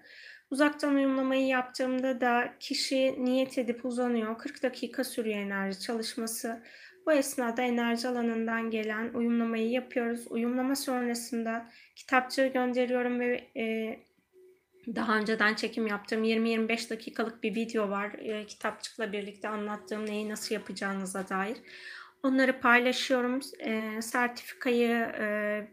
Uzaktan uyumlamayı yaptığımda da kişi niyet edip uzanıyor. 40 dakika sürüyor enerji çalışması. Bu esnada enerji alanından gelen uyumlamayı yapıyoruz. Uyumlama sonrasında kitapçığı gönderiyorum ve e, daha önceden çekim yaptığım 20-25 dakikalık bir video var. E, kitapçıkla birlikte anlattığım neyi nasıl yapacağınıza dair. Onları paylaşıyorum. E, sertifikayı e,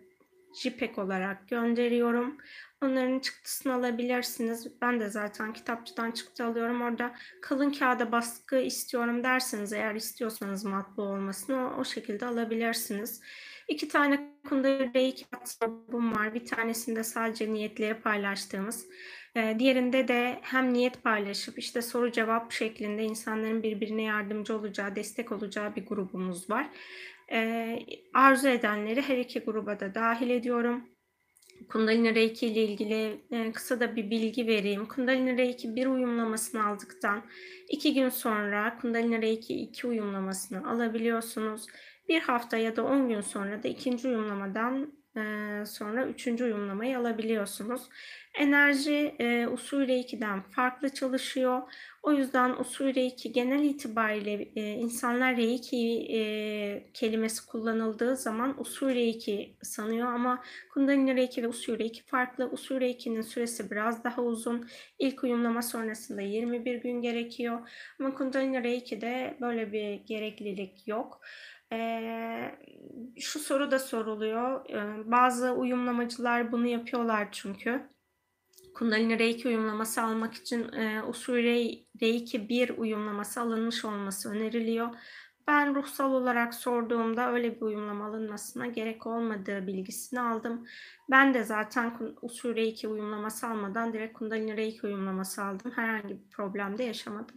JPEG olarak gönderiyorum. Onların çıktısını alabilirsiniz. Ben de zaten kitapçıdan çıktı alıyorum. Orada kalın kağıda baskı istiyorum derseniz eğer istiyorsanız matbu olmasını o, o şekilde alabilirsiniz. İki tane Kundalini Reiki grubum var. Bir tanesinde sadece niyetleri paylaştığımız. E, diğerinde de hem niyet paylaşıp işte soru cevap şeklinde insanların birbirine yardımcı olacağı, destek olacağı bir grubumuz var. E, arzu edenleri her iki gruba da dahil ediyorum. Kundalini Reiki ile ilgili e, kısa da bir bilgi vereyim. Kundalini Reiki bir uyumlamasını aldıktan iki gün sonra Kundalini Reiki iki uyumlamasını alabiliyorsunuz. Bir hafta ya da on gün sonra da ikinci uyumlamadan sonra üçüncü uyumlamayı alabiliyorsunuz. Enerji e, usul 2'den farklı çalışıyor. O yüzden usul Reiki genel itibariyle e, insanlar Reiki e, kelimesi kullanıldığı zaman usul Reiki sanıyor ama Kundalini Reiki ve usul Reiki farklı. Usul Reiki'nin süresi biraz daha uzun. İlk uyumlama sonrasında 21 gün gerekiyor. Ama Kundalini Reiki'de böyle bir gereklilik yok. Şu soru da soruluyor. Bazı uyumlamacılar bunu yapıyorlar çünkü. Kundalini Reiki uyumlaması almak için e, Reiki 1 uyumlaması alınmış olması öneriliyor. Ben ruhsal olarak sorduğumda öyle bir uyumlama alınmasına gerek olmadığı bilgisini aldım. Ben de zaten usul Reiki uyumlaması almadan direkt Kundalini Reiki uyumlaması aldım. Herhangi bir problem de yaşamadım.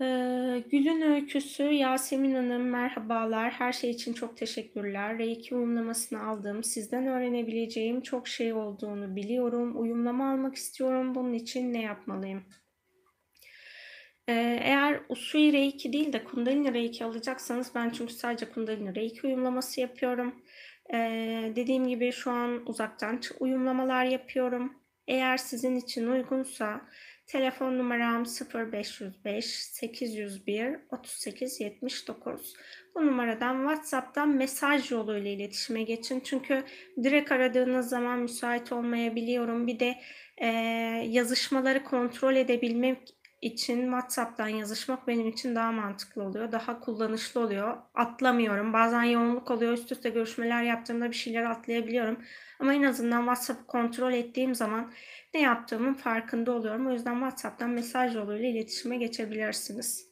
Ee, Gül'ün öyküsü Yasemin Hanım merhabalar. Her şey için çok teşekkürler. Reiki uyumlamasını aldım. Sizden öğrenebileceğim çok şey olduğunu biliyorum. Uyumlama almak istiyorum. Bunun için ne yapmalıyım? Ee, eğer Usui Reiki değil de Kundalini Reiki alacaksanız ben çünkü sadece Kundalini Reiki uyumlaması yapıyorum. Ee, dediğim gibi şu an uzaktan uyumlamalar yapıyorum. Eğer sizin için uygunsa Telefon numaram 0505 801 38 79. Bu numaradan WhatsApp'tan mesaj yoluyla iletişime geçin. Çünkü direkt aradığınız zaman müsait olmayabiliyorum. Bir de e, yazışmaları kontrol edebilmek için WhatsApp'tan yazışmak benim için daha mantıklı oluyor. Daha kullanışlı oluyor. Atlamıyorum. Bazen yoğunluk oluyor. Üst üste görüşmeler yaptığımda bir şeyler atlayabiliyorum. Ama en azından WhatsApp'ı kontrol ettiğim zaman ne yaptığımın farkında oluyorum. O yüzden WhatsApp'tan mesaj yoluyla iletişime geçebilirsiniz.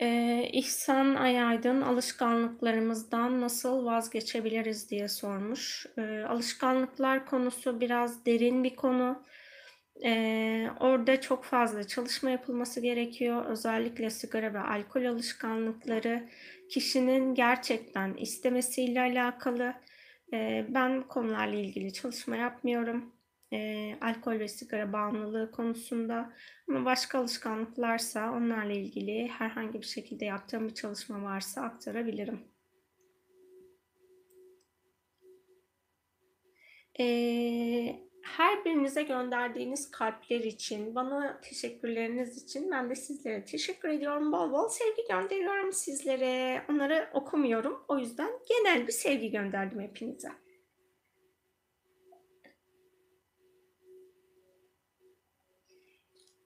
Ee, İhsan Ayaydın alışkanlıklarımızdan nasıl vazgeçebiliriz diye sormuş. Ee, alışkanlıklar konusu biraz derin bir konu. Ee, orada çok fazla çalışma yapılması gerekiyor. Özellikle sigara ve alkol alışkanlıkları kişinin gerçekten istemesiyle alakalı. Ben konularla ilgili çalışma yapmıyorum. E, alkol ve sigara bağımlılığı konusunda. Ama başka alışkanlıklarsa onlarla ilgili herhangi bir şekilde yaptığım bir çalışma varsa aktarabilirim. Ee, her birinize gönderdiğiniz kalpler için, bana teşekkürleriniz için ben de sizlere teşekkür ediyorum. Bol bol sevgi gönderiyorum sizlere. Onları okumuyorum. O yüzden genel bir sevgi gönderdim hepinize.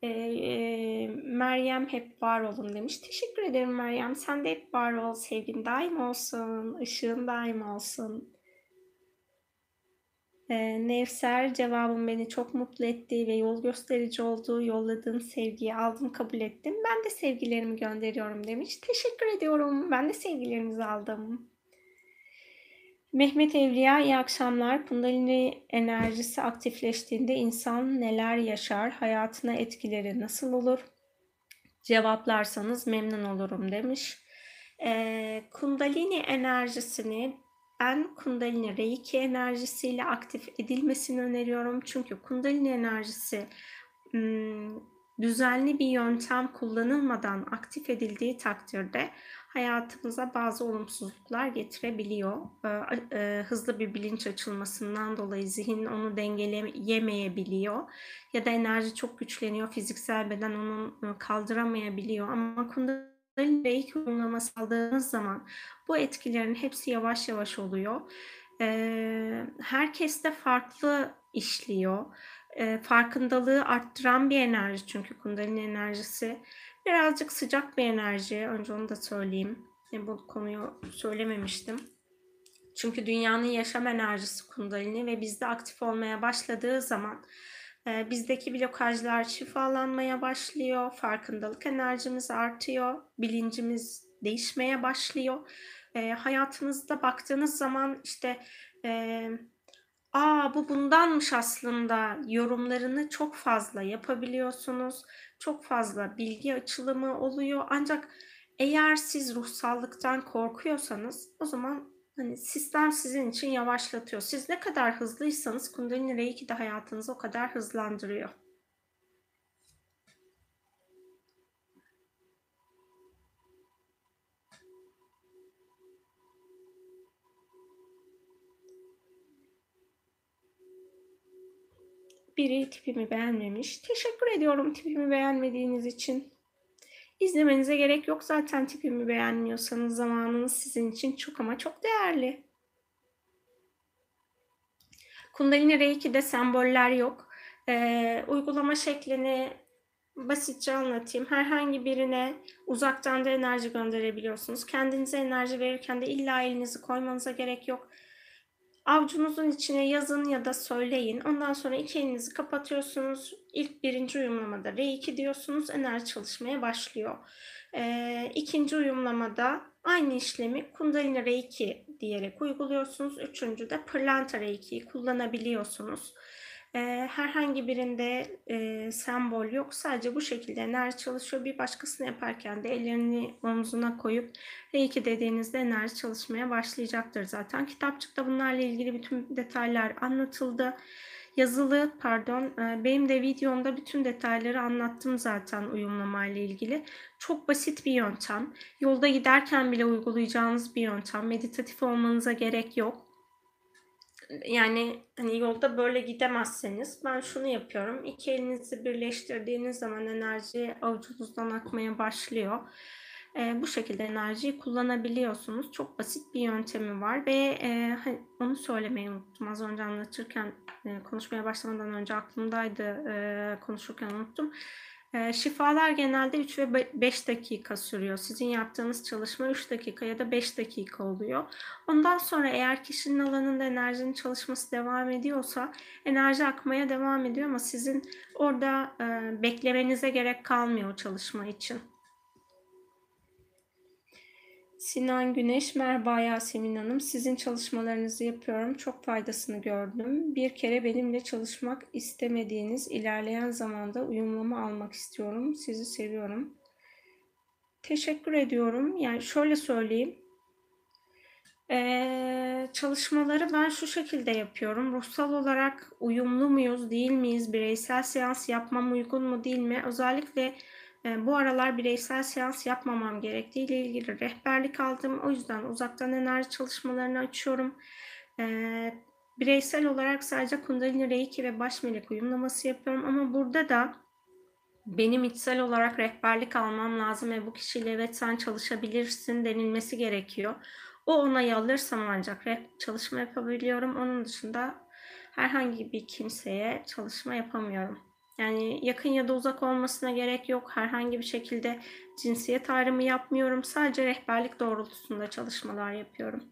Ee, Meryem hep var olun demiş. Teşekkür ederim Meryem. Sen de hep var ol. Sevgin daim olsun. ışığın daim olsun. Ee, Nevser cevabım beni çok mutlu etti ve yol gösterici oldu. Yolladığın sevgiyi aldım kabul ettim. Ben de sevgilerimi gönderiyorum demiş. Teşekkür ediyorum. Ben de sevgilerinizi aldım. Mehmet Evliya iyi akşamlar. Kundalini enerjisi aktifleştiğinde insan neler yaşar? Hayatına etkileri nasıl olur? Cevaplarsanız memnun olurum demiş. Ee, kundalini enerjisini ben Kundalini Reiki enerjisiyle aktif edilmesini öneriyorum. Çünkü Kundalini enerjisi düzenli bir yöntem kullanılmadan aktif edildiği takdirde hayatımıza bazı olumsuzluklar getirebiliyor. Hızlı bir bilinç açılmasından dolayı zihin onu dengeleyemeyebiliyor ya da enerji çok güçleniyor, fiziksel beden onu kaldıramayabiliyor. Ama Kundalini Reiki uygulaması aldığınız zaman bu etkilerin hepsi yavaş yavaş oluyor. Ee, herkes de farklı işliyor. Ee, farkındalığı arttıran bir enerji çünkü kundalini enerjisi. Birazcık sıcak bir enerji. Önce onu da söyleyeyim. Yani bu konuyu söylememiştim. Çünkü dünyanın yaşam enerjisi kundalini ve bizde aktif olmaya başladığı zaman e, bizdeki blokajlar şifalanmaya başlıyor, farkındalık enerjimiz artıyor, bilincimiz değişmeye başlıyor. E, hayatınızda baktığınız zaman işte e, aa bu bundanmış aslında yorumlarını çok fazla yapabiliyorsunuz. Çok fazla bilgi açılımı oluyor. Ancak eğer siz ruhsallıktan korkuyorsanız o zaman Hani sistem sizin için yavaşlatıyor. Siz ne kadar hızlıysanız Kundalini Reiki de hayatınızı o kadar hızlandırıyor. Biri tipimi beğenmemiş. Teşekkür ediyorum tipimi beğenmediğiniz için. İzlemenize gerek yok zaten tipimi beğenmiyorsanız zamanınız sizin için çok ama çok değerli. Kundalini Reiki'de semboller yok. Ee, uygulama şeklini basitçe anlatayım. Herhangi birine uzaktan da enerji gönderebiliyorsunuz. Kendinize enerji verirken de illa elinizi koymanıza gerek yok. Avucunuzun içine yazın ya da söyleyin. Ondan sonra iki elinizi kapatıyorsunuz. İlk birinci uyumlamada R2 diyorsunuz. Enerji çalışmaya başlıyor. Ee, ikinci uyumlamada aynı işlemi Kundalini R2 diyerek uyguluyorsunuz. Üçüncü de Pırlanta R2'yi kullanabiliyorsunuz. Ee, herhangi birinde e, sembol yok. Sadece bu şekilde enerji çalışıyor. Bir başkasını yaparken de ellerini omzuna koyup R2 dediğinizde enerji çalışmaya başlayacaktır zaten. Kitapçıkta bunlarla ilgili bütün detaylar anlatıldı. Yazılı pardon e, benim de videomda bütün detayları anlattım zaten uyumlama ile ilgili. Çok basit bir yöntem. Yolda giderken bile uygulayacağınız bir yöntem. Meditatif olmanıza gerek yok yani hani yolda böyle gidemezseniz ben şunu yapıyorum. İki elinizi birleştirdiğiniz zaman enerji avucunuzdan akmaya başlıyor. E, bu şekilde enerjiyi kullanabiliyorsunuz. Çok basit bir yöntemi var ve e, hani onu söylemeyi unuttum. Az önce anlatırken e, konuşmaya başlamadan önce aklımdaydı e, konuşurken unuttum. E, şifalar genelde 3 ve 5 dakika sürüyor. Sizin yaptığınız çalışma 3 dakika ya da 5 dakika oluyor. Ondan sonra eğer kişinin alanında enerjinin çalışması devam ediyorsa enerji akmaya devam ediyor ama sizin orada e, beklemenize gerek kalmıyor çalışma için. Sinan Güneş, merhaba Yasemin Hanım. Sizin çalışmalarınızı yapıyorum. Çok faydasını gördüm. Bir kere benimle çalışmak istemediğiniz ilerleyen zamanda uyumlama almak istiyorum. Sizi seviyorum. Teşekkür ediyorum. Yani şöyle söyleyeyim. Ee, çalışmaları ben şu şekilde yapıyorum. Ruhsal olarak uyumlu muyuz, değil miyiz? Bireysel seans yapmam uygun mu, değil mi? Özellikle bu aralar bireysel seans yapmamam gerektiği ile ilgili rehberlik aldım. O yüzden uzaktan enerji çalışmalarını açıyorum. Ee, bireysel olarak sadece Kundalini Reiki ve baş melek uyumlaması yapıyorum ama burada da benim içsel olarak rehberlik almam lazım ve bu kişiyle evet sen çalışabilirsin denilmesi gerekiyor. O onayı alırsam ancak çalışma yapabiliyorum. Onun dışında herhangi bir kimseye çalışma yapamıyorum. Yani yakın ya da uzak olmasına gerek yok. Herhangi bir şekilde cinsiyet ayrımı yapmıyorum. Sadece rehberlik doğrultusunda çalışmalar yapıyorum.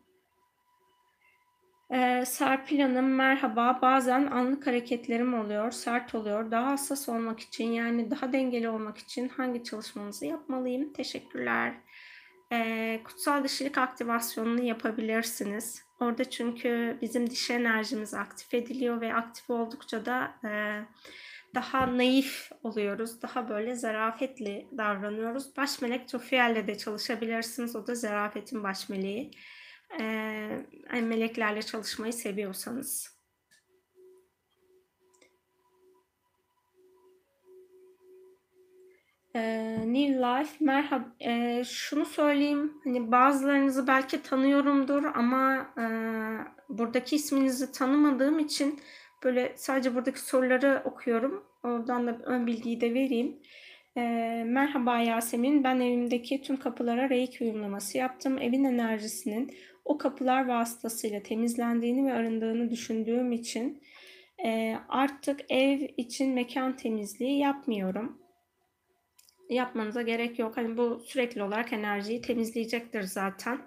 Ee, Serpil Hanım merhaba. Bazen anlık hareketlerim oluyor, sert oluyor. Daha hassas olmak için yani daha dengeli olmak için hangi çalışmanızı yapmalıyım? Teşekkürler. Ee, kutsal dişilik aktivasyonunu yapabilirsiniz. Orada çünkü bizim dişi enerjimiz aktif ediliyor ve aktif oldukça da e, daha naif oluyoruz. Daha böyle zarafetli davranıyoruz. Baş melek Tofiel'le de çalışabilirsiniz. O da zarafetin baş meleği. Ee, meleklerle çalışmayı seviyorsanız. Ee, New Life merhaba. Ee, şunu söyleyeyim. Hani bazılarınızı belki tanıyorumdur ama e, buradaki isminizi tanımadığım için Böyle sadece buradaki soruları okuyorum. Oradan da ön bilgiyi de vereyim. E, merhaba Yasemin, ben evimdeki tüm kapılara reiki uyumlaması yaptım. Evin enerjisinin o kapılar vasıtasıyla temizlendiğini ve arındığını düşündüğüm için e, artık ev için mekan temizliği yapmıyorum. Yapmanıza gerek yok. Hani bu sürekli olarak enerjiyi temizleyecektir zaten.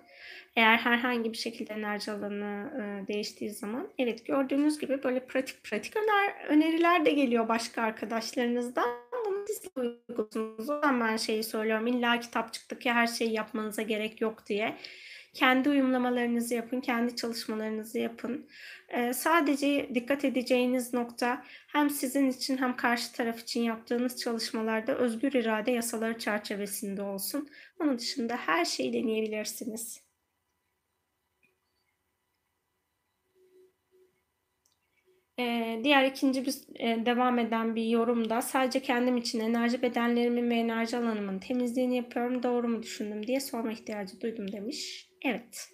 Eğer herhangi bir şekilde enerji alanı e, değiştiği zaman evet gördüğünüz gibi böyle pratik pratik öner, öneriler de geliyor başka arkadaşlarınızdan. Bunu siz de uyguluyorsunuz. O yüzden ben şeyi söylüyorum. İlla kitapçıktaki her şeyi yapmanıza gerek yok diye. Kendi uyumlamalarınızı yapın, kendi çalışmalarınızı yapın. Ee, sadece dikkat edeceğiniz nokta hem sizin için hem karşı taraf için yaptığınız çalışmalarda özgür irade yasaları çerçevesinde olsun. Onun dışında her şeyi deneyebilirsiniz. Ee, diğer ikinci bir e, devam eden bir yorumda sadece kendim için enerji bedenlerimin ve enerji alanımın temizliğini yapıyorum doğru mu düşündüm diye sorma ihtiyacı duydum demiş. Evet.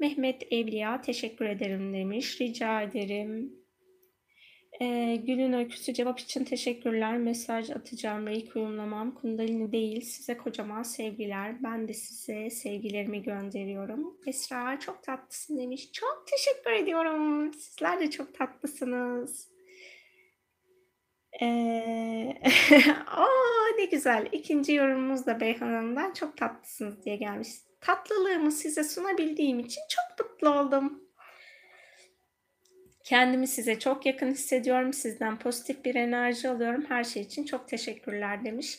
Mehmet Evliya teşekkür ederim demiş. Rica ederim. Eee, Gül'ün öyküsü cevap için teşekkürler. Mesaj atacağım reiki uyumlamam. Kundalini değil. Size kocaman sevgiler. Ben de size sevgilerimi gönderiyorum. Esra çok tatlısın demiş. Çok teşekkür ediyorum. Sizler de çok tatlısınız. *laughs* Eee, a! Ne güzel. 2'nci yorumumuz da Beyhan Hanım'dan çok tatlısınız diye gelmiş. Tatlılığımı size sunabildiğim için çok mutlu oldum. Kendimi size çok yakın hissediyorum. Sizden pozitif bir enerji alıyorum. Her şey için çok teşekkürler demiş.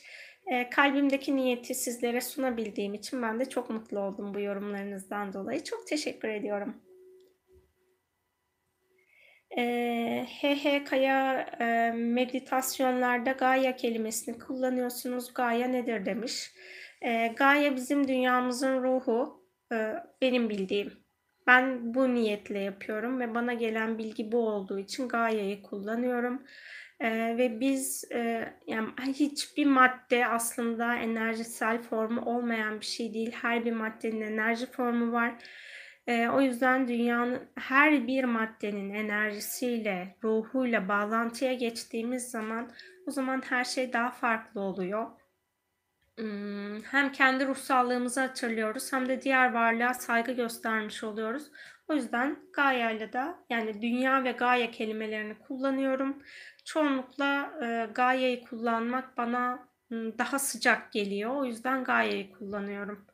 Eee, kalbimdeki niyeti sizlere sunabildiğim için ben de çok mutlu oldum bu yorumlarınızdan dolayı. Çok teşekkür ediyorum. Eee, H.H. Kaya eee, meditasyonlarda Gaia kelimesini kullanıyorsunuz. Gaia nedir demiş. Eee, Gaia bizim dünyamızın ruhu. Eee, benim bildiğim. Ben bu niyetle yapıyorum ve bana gelen bilgi bu olduğu için Gaia'yı kullanıyorum. Eee, ve biz eee, yani hiçbir madde aslında enerjisel formu olmayan bir şey değil. Her bir maddenin enerji formu var. Eee, o yüzden dünyanın her bir maddenin enerjisiyle, ruhuyla bağlantıya geçtiğimiz zaman o zaman her şey daha farklı oluyor. Imm, hem kendi ruhsallığımızı hatırlıyoruz hem de diğer varlığa saygı göstermiş oluyoruz. O yüzden Gaia'yla da yani dünya ve Gaia kelimelerini kullanıyorum. Çoğunlukla eee, Gaia'yı kullanmak bana ımm, daha sıcak geliyor. O yüzden Gaia'yı kullanıyorum.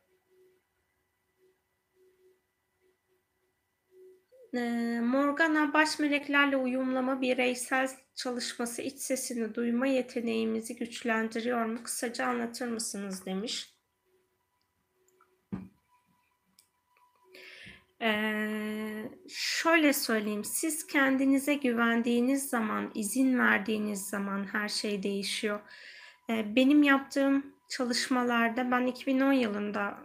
Morgana baş meleklerle uyumlama bireysel çalışması iç sesini duyma yeteneğimizi güçlendiriyor mu? Kısaca anlatır mısınız demiş. Eee, şöyle söyleyeyim, siz kendinize güvendiğiniz zaman, izin verdiğiniz zaman her şey değişiyor. Eee, benim yaptığım çalışmalarda ben 2010 yılında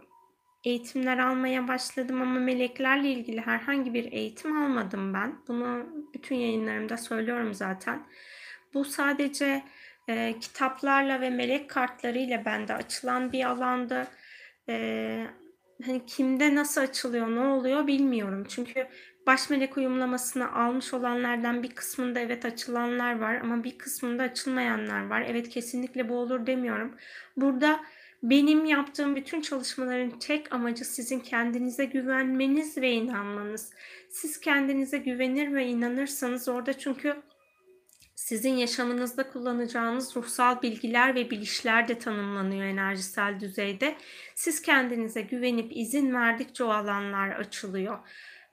eğitimler almaya başladım ama meleklerle ilgili herhangi bir eğitim almadım ben. Bunu bütün yayınlarımda söylüyorum zaten. Bu sadece eee, kitaplarla ve melek kartlarıyla bende açılan bir alandı. Eee, hani kimde nasıl açılıyor, ne oluyor bilmiyorum. Çünkü baş melek uyumlamasını almış olanlardan bir kısmında evet açılanlar var ama bir kısmında açılmayanlar var. Evet kesinlikle bu olur demiyorum. Burada benim yaptığım bütün çalışmaların tek amacı sizin kendinize güvenmeniz ve inanmanız. Siz kendinize güvenir ve inanırsanız orada çünkü sizin yaşamınızda kullanacağınız ruhsal bilgiler ve bilişler de tanımlanıyor enerjisel düzeyde. Siz kendinize güvenip izin verdikçe o alanlar açılıyor.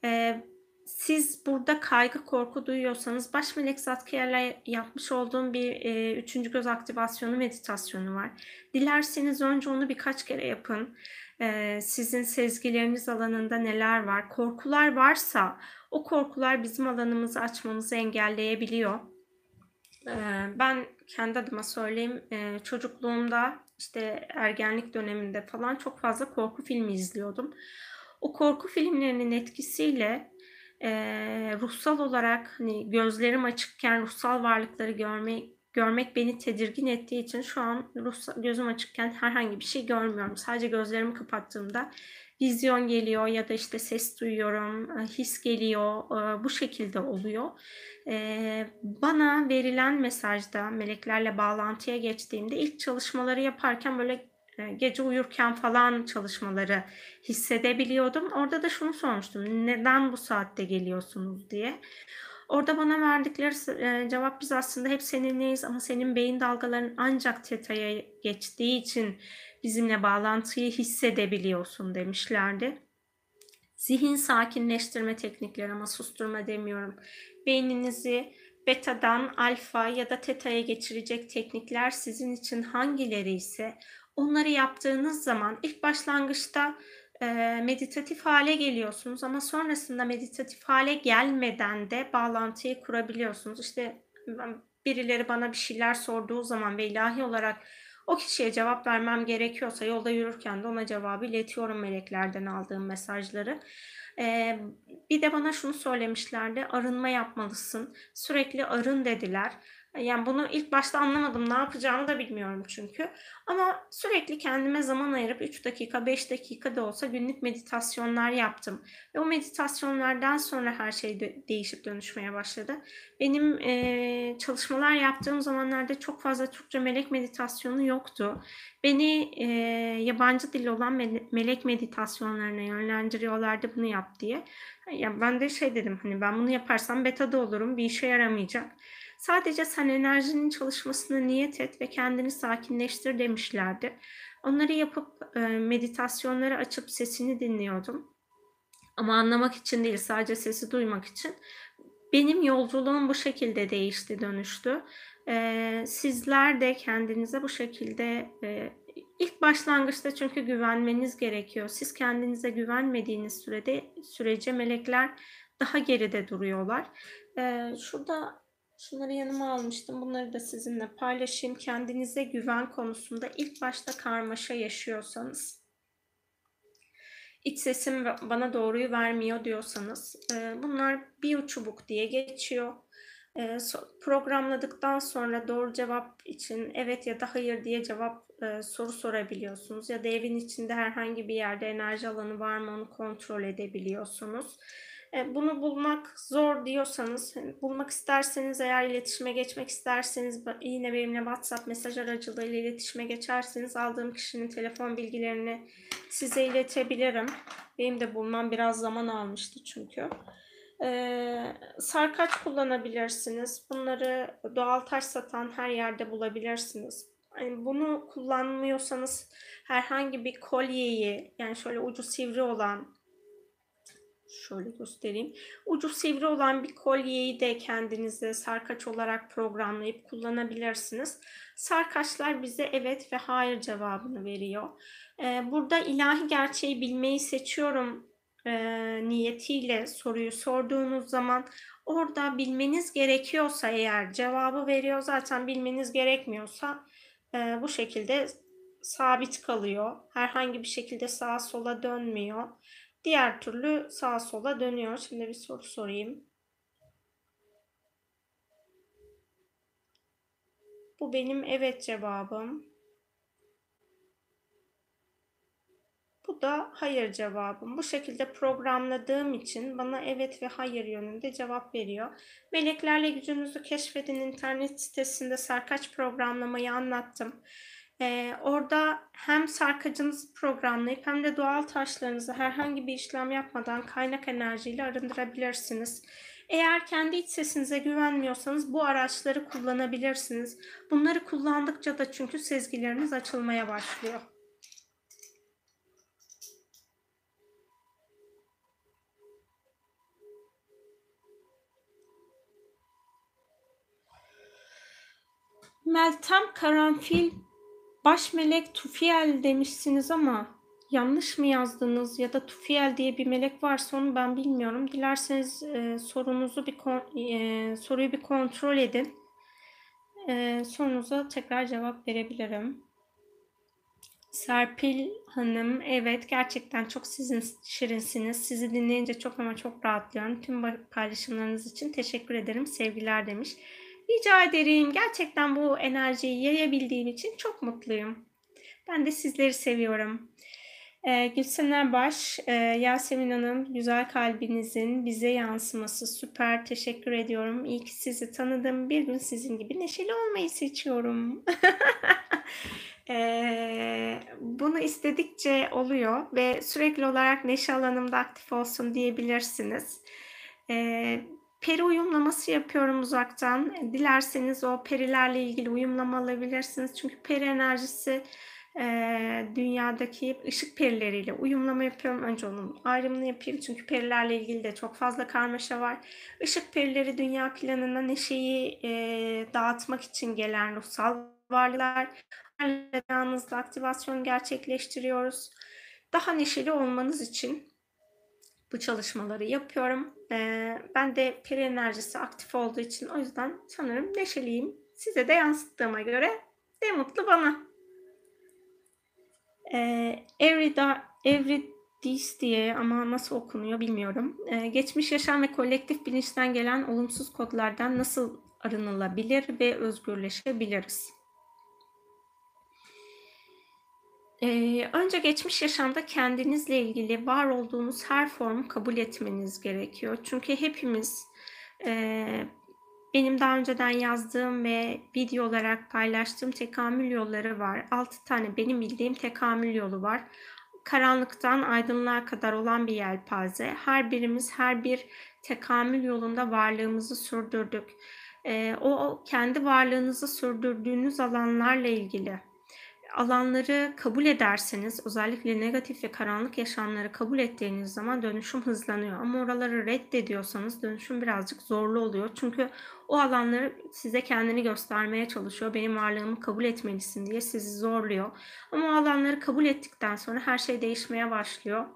Ee, siz burada kaygı korku duyuyorsanız baş melek Zatkiyer'le yapmış olduğum bir e, üçüncü göz aktivasyonu meditasyonu var. Dilerseniz önce onu birkaç kere yapın. Ee, sizin sezgileriniz alanında neler var? Korkular varsa o korkular bizim alanımızı açmamızı engelleyebiliyor. Ee, ben kendi adıma söyleyeyim e, çocukluğumda işte ergenlik döneminde falan çok fazla korku filmi izliyordum. O korku filmlerinin etkisiyle e, ruhsal olarak hani gözlerim açıkken ruhsal varlıkları görmek görmek beni tedirgin ettiği için şu an ruhsal, gözüm açıkken herhangi bir şey görmüyorum. Sadece gözlerimi kapattığımda vizyon geliyor ya da işte ses duyuyorum, his geliyor. Bu şekilde oluyor. Bana verilen mesajda meleklerle bağlantıya geçtiğimde ilk çalışmaları yaparken böyle gece uyurken falan çalışmaları hissedebiliyordum. Orada da şunu sormuştum. Neden bu saatte geliyorsunuz diye. Orada bana verdikleri cevap biz aslında hep seninleyiz ama senin beyin dalgaların ancak teta'ya geçtiği için bizimle bağlantıyı hissedebiliyorsun demişlerdi. Zihin sakinleştirme teknikleri ama susturma demiyorum. Beyninizi beta'dan alfa ya da teta'ya geçirecek teknikler sizin için hangileri ise onları yaptığınız zaman ilk başlangıçta e, meditatif hale geliyorsunuz ama sonrasında meditatif hale gelmeden de bağlantıyı kurabiliyorsunuz. İşte birileri bana bir şeyler sorduğu zaman ve ilahi olarak o kişiye cevap vermem gerekiyorsa yolda yürürken de ona cevabı iletiyorum meleklerden aldığım mesajları. Ee, bir de bana şunu söylemişlerdi arınma yapmalısın sürekli arın dediler Yani bunu ilk başta anlamadım. Ne yapacağımı da bilmiyorum çünkü. Ama sürekli kendime zaman ayırıp 3 dakika, 5 dakika da olsa günlük meditasyonlar yaptım. Ve o meditasyonlardan sonra her şey de değişip dönüşmeye başladı. Benim e, çalışmalar yaptığım zamanlarda çok fazla Türkçe melek meditasyonu yoktu. Beni e, yabancı dil olan melek meditasyonlarına yönlendiriyorlardı bunu yap diye. Ya ben de şey dedim hani ben bunu yaparsam betada olurum bir işe yaramayacak. Sadece sen enerjinin çalışmasını niyet et ve kendini sakinleştir demişlerdi. Onları yapıp e, meditasyonları açıp sesini dinliyordum. Ama anlamak için değil sadece sesi duymak için. Benim yolculuğum bu şekilde değişti, dönüştü. Ee, sizler de kendinize bu şekilde e, ilk başlangıçta çünkü güvenmeniz gerekiyor. Siz kendinize güvenmediğiniz sürede sürece melekler daha geride duruyorlar. Şurada Şunları yanıma almıştım. Bunları da sizinle paylaşayım. Kendinize güven konusunda ilk başta karmaşa yaşıyorsanız, iç sesim bana doğruyu vermiyor diyorsanız, e, bunlar bir çubuk diye geçiyor. E, programladıktan sonra doğru cevap için evet ya da hayır diye cevap e, soru sorabiliyorsunuz. Ya da evin içinde herhangi bir yerde enerji alanı var mı onu kontrol edebiliyorsunuz. E, bunu bulmak zor diyorsanız, hani bulmak isterseniz eğer iletişime geçmek isterseniz yine benimle WhatsApp mesaj aracılığıyla iletişime geçerseniz aldığım kişinin telefon bilgilerini size iletebilirim. Benim de bulmam biraz zaman almıştı çünkü. Ee, sarkaç kullanabilirsiniz. Bunları doğal taş satan her yerde bulabilirsiniz. Yani bunu kullanmıyorsanız herhangi bir kolyeyi yani şöyle ucu sivri olan Şöyle göstereyim. Ucu sivri olan bir kolyeyi de kendinize sarkaç olarak programlayıp kullanabilirsiniz. Sarkaçlar bize evet ve hayır cevabını veriyor. Ee, burada ilahi gerçeği bilmeyi seçiyorum e, niyetiyle soruyu sorduğunuz zaman orada bilmeniz gerekiyorsa eğer cevabı veriyor zaten bilmeniz gerekmiyorsa e, bu şekilde sabit kalıyor. Herhangi bir şekilde sağa sola dönmüyor. Diğer türlü sağa sola dönüyor. Şimdi bir soru sorayım. Bu benim evet cevabım. Bu da hayır cevabım. Bu şekilde programladığım için bana evet ve hayır yönünde cevap veriyor. Meleklerle gücünüzü keşfedin internet sitesinde sarkaç programlamayı anlattım. Ee, orada hem sarkacınızı programlayıp hem de doğal taşlarınızı herhangi bir işlem yapmadan kaynak enerjiyle arındırabilirsiniz. Eğer kendi iç sesinize güvenmiyorsanız bu araçları kullanabilirsiniz. Bunları kullandıkça da çünkü sezgileriniz açılmaya başlıyor. Meltem Karanfil Baş melek Tufiel demişsiniz ama yanlış mı yazdınız ya da Tufiel diye bir melek varsa onu ben bilmiyorum. Dilerseniz e, sorunuzu bir e, soruyu bir kontrol edin. E, sorunuza tekrar cevap verebilirim. Serpil Hanım, evet gerçekten çok sizin şirinsiniz. Sizi dinleyince çok ama çok rahatlıyorum. Tüm paylaşımlarınız için teşekkür ederim. Sevgiler demiş. Rica ederim. Gerçekten bu enerjiyi yayabildiğim için çok mutluyum. Ben de sizleri seviyorum. Ee, Gülsen Erbaş, e, Yasemin Hanım, güzel kalbinizin bize yansıması süper. Teşekkür ediyorum. İyi ki sizi tanıdım. Bir gün sizin gibi neşeli olmayı seçiyorum. *laughs* ee, bunu istedikçe oluyor ve sürekli olarak neşe alanımda aktif olsun diyebilirsiniz. Ee, peri uyumlaması yapıyorum uzaktan. Dilerseniz o perilerle ilgili uyumlama alabilirsiniz. Çünkü peri enerjisi e, dünyadaki ışık perileriyle uyumlama yapıyorum. Önce onun ayrımını yapayım. Çünkü perilerle ilgili de çok fazla karmaşa var. Işık perileri dünya planına neşeyi e, dağıtmak için gelen ruhsal varlıklar. Yanınızda aktivasyon gerçekleştiriyoruz. Daha neşeli olmanız için bu çalışmaları yapıyorum. Ee, ben de peri enerjisi aktif olduğu için o yüzden sanırım neşeliyim. Size de yansıttığıma göre ne mutlu bana. Ee, Everida, Evridis diye ama nasıl okunuyor bilmiyorum. Ee, geçmiş yaşam ve kolektif bilinçten gelen olumsuz kodlardan nasıl arınılabilir ve özgürleşebiliriz. Önce geçmiş yaşamda kendinizle ilgili var olduğunuz her formu kabul etmeniz gerekiyor. Çünkü hepimiz benim daha önceden yazdığım ve video olarak paylaştığım tekamül yolları var. 6 tane benim bildiğim tekamül yolu var. Karanlıktan aydınlığa kadar olan bir yelpaze. Her birimiz her bir tekamül yolunda varlığımızı sürdürdük. O kendi varlığınızı sürdürdüğünüz alanlarla ilgili alanları kabul ederseniz, özellikle negatif ve karanlık yaşamları kabul ettiğiniz zaman dönüşüm hızlanıyor. Ama oraları reddediyorsanız dönüşüm birazcık zorlu oluyor. Çünkü o alanları size kendini göstermeye çalışıyor. Benim varlığımı kabul etmelisin diye sizi zorluyor. Ama o alanları kabul ettikten sonra her şey değişmeye başlıyor.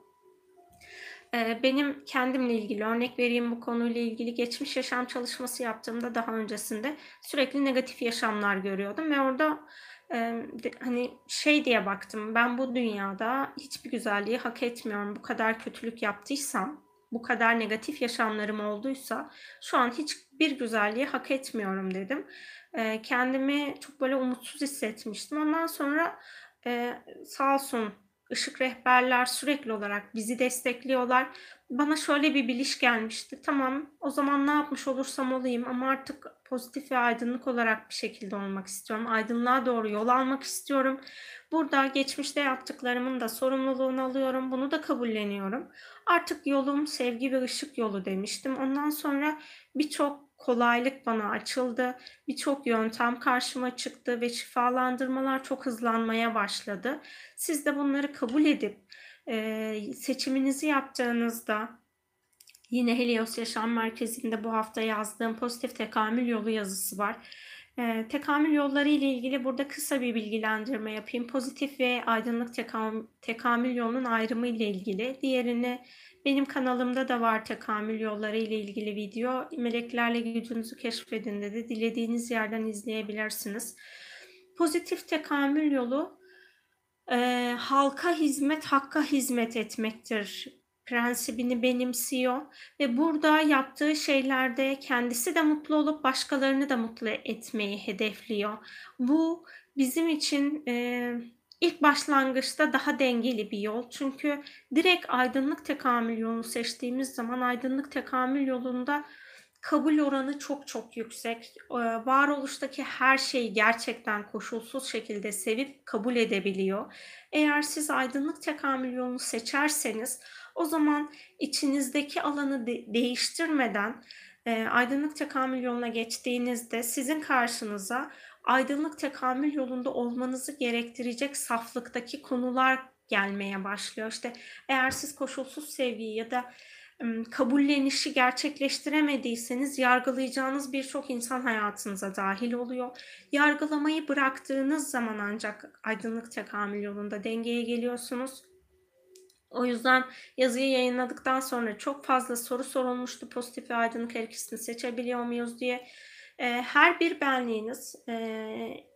Ee, benim kendimle ilgili örnek vereyim bu konuyla ilgili geçmiş yaşam çalışması yaptığımda daha öncesinde sürekli negatif yaşamlar görüyordum ve orada hani şey diye baktım. Ben bu dünyada hiçbir güzelliği hak etmiyorum. Bu kadar kötülük yaptıysam, bu kadar negatif yaşamlarım olduysa şu an hiçbir güzelliği hak etmiyorum dedim. kendimi çok böyle umutsuz hissetmiştim. Ondan sonra sağ olsun ışık rehberler sürekli olarak bizi destekliyorlar. Bana şöyle bir biliş gelmişti. Tamam o zaman ne yapmış olursam olayım ama artık pozitif ve aydınlık olarak bir şekilde olmak istiyorum. Aydınlığa doğru yol almak istiyorum. Burada geçmişte yaptıklarımın da sorumluluğunu alıyorum. Bunu da kabulleniyorum. Artık yolum sevgi ve ışık yolu demiştim. Ondan sonra birçok kolaylık bana açıldı. Birçok yöntem karşıma çıktı ve şifalandırmalar çok hızlanmaya başladı. Siz de bunları kabul edip e, seçiminizi yaptığınızda yine Helios Yaşam Merkezi'nde bu hafta yazdığım pozitif tekamül yolu yazısı var. E, tekamül yolları ile ilgili burada kısa bir bilgilendirme yapayım. Pozitif ve aydınlık tekam, tekamül yolunun ayrımı ile ilgili. Diğerini benim kanalımda da var tekamül yolları ile ilgili video. Meleklerle gücünüzü keşfedin dedi. Dilediğiniz yerden izleyebilirsiniz. Pozitif tekamül yolu e, halka hizmet, hakka hizmet etmektir prensibini benimsiyor ve burada yaptığı şeylerde kendisi de mutlu olup başkalarını da mutlu etmeyi hedefliyor. Bu bizim için e, İlk başlangıçta daha dengeli bir yol. Çünkü direkt aydınlık tekamül yolunu seçtiğimiz zaman aydınlık tekamül yolunda kabul oranı çok çok yüksek. Ee, varoluştaki her şeyi gerçekten koşulsuz şekilde sevip kabul edebiliyor. Eğer siz aydınlık tekamül yolunu seçerseniz o zaman içinizdeki alanı de- değiştirmeden e, aydınlık tekamül yoluna geçtiğinizde sizin karşınıza aydınlık tekamül yolunda olmanızı gerektirecek saflıktaki konular gelmeye başlıyor. İşte eğer siz koşulsuz sevgiyi ya da kabullenişi gerçekleştiremediyseniz yargılayacağınız birçok insan hayatınıza dahil oluyor. Yargılamayı bıraktığınız zaman ancak aydınlık tekamül yolunda dengeye geliyorsunuz. O yüzden yazıyı yayınladıktan sonra çok fazla soru sorulmuştu. Pozitif ve aydınlık her ikisini seçebiliyor muyuz diye. Her bir benliğiniz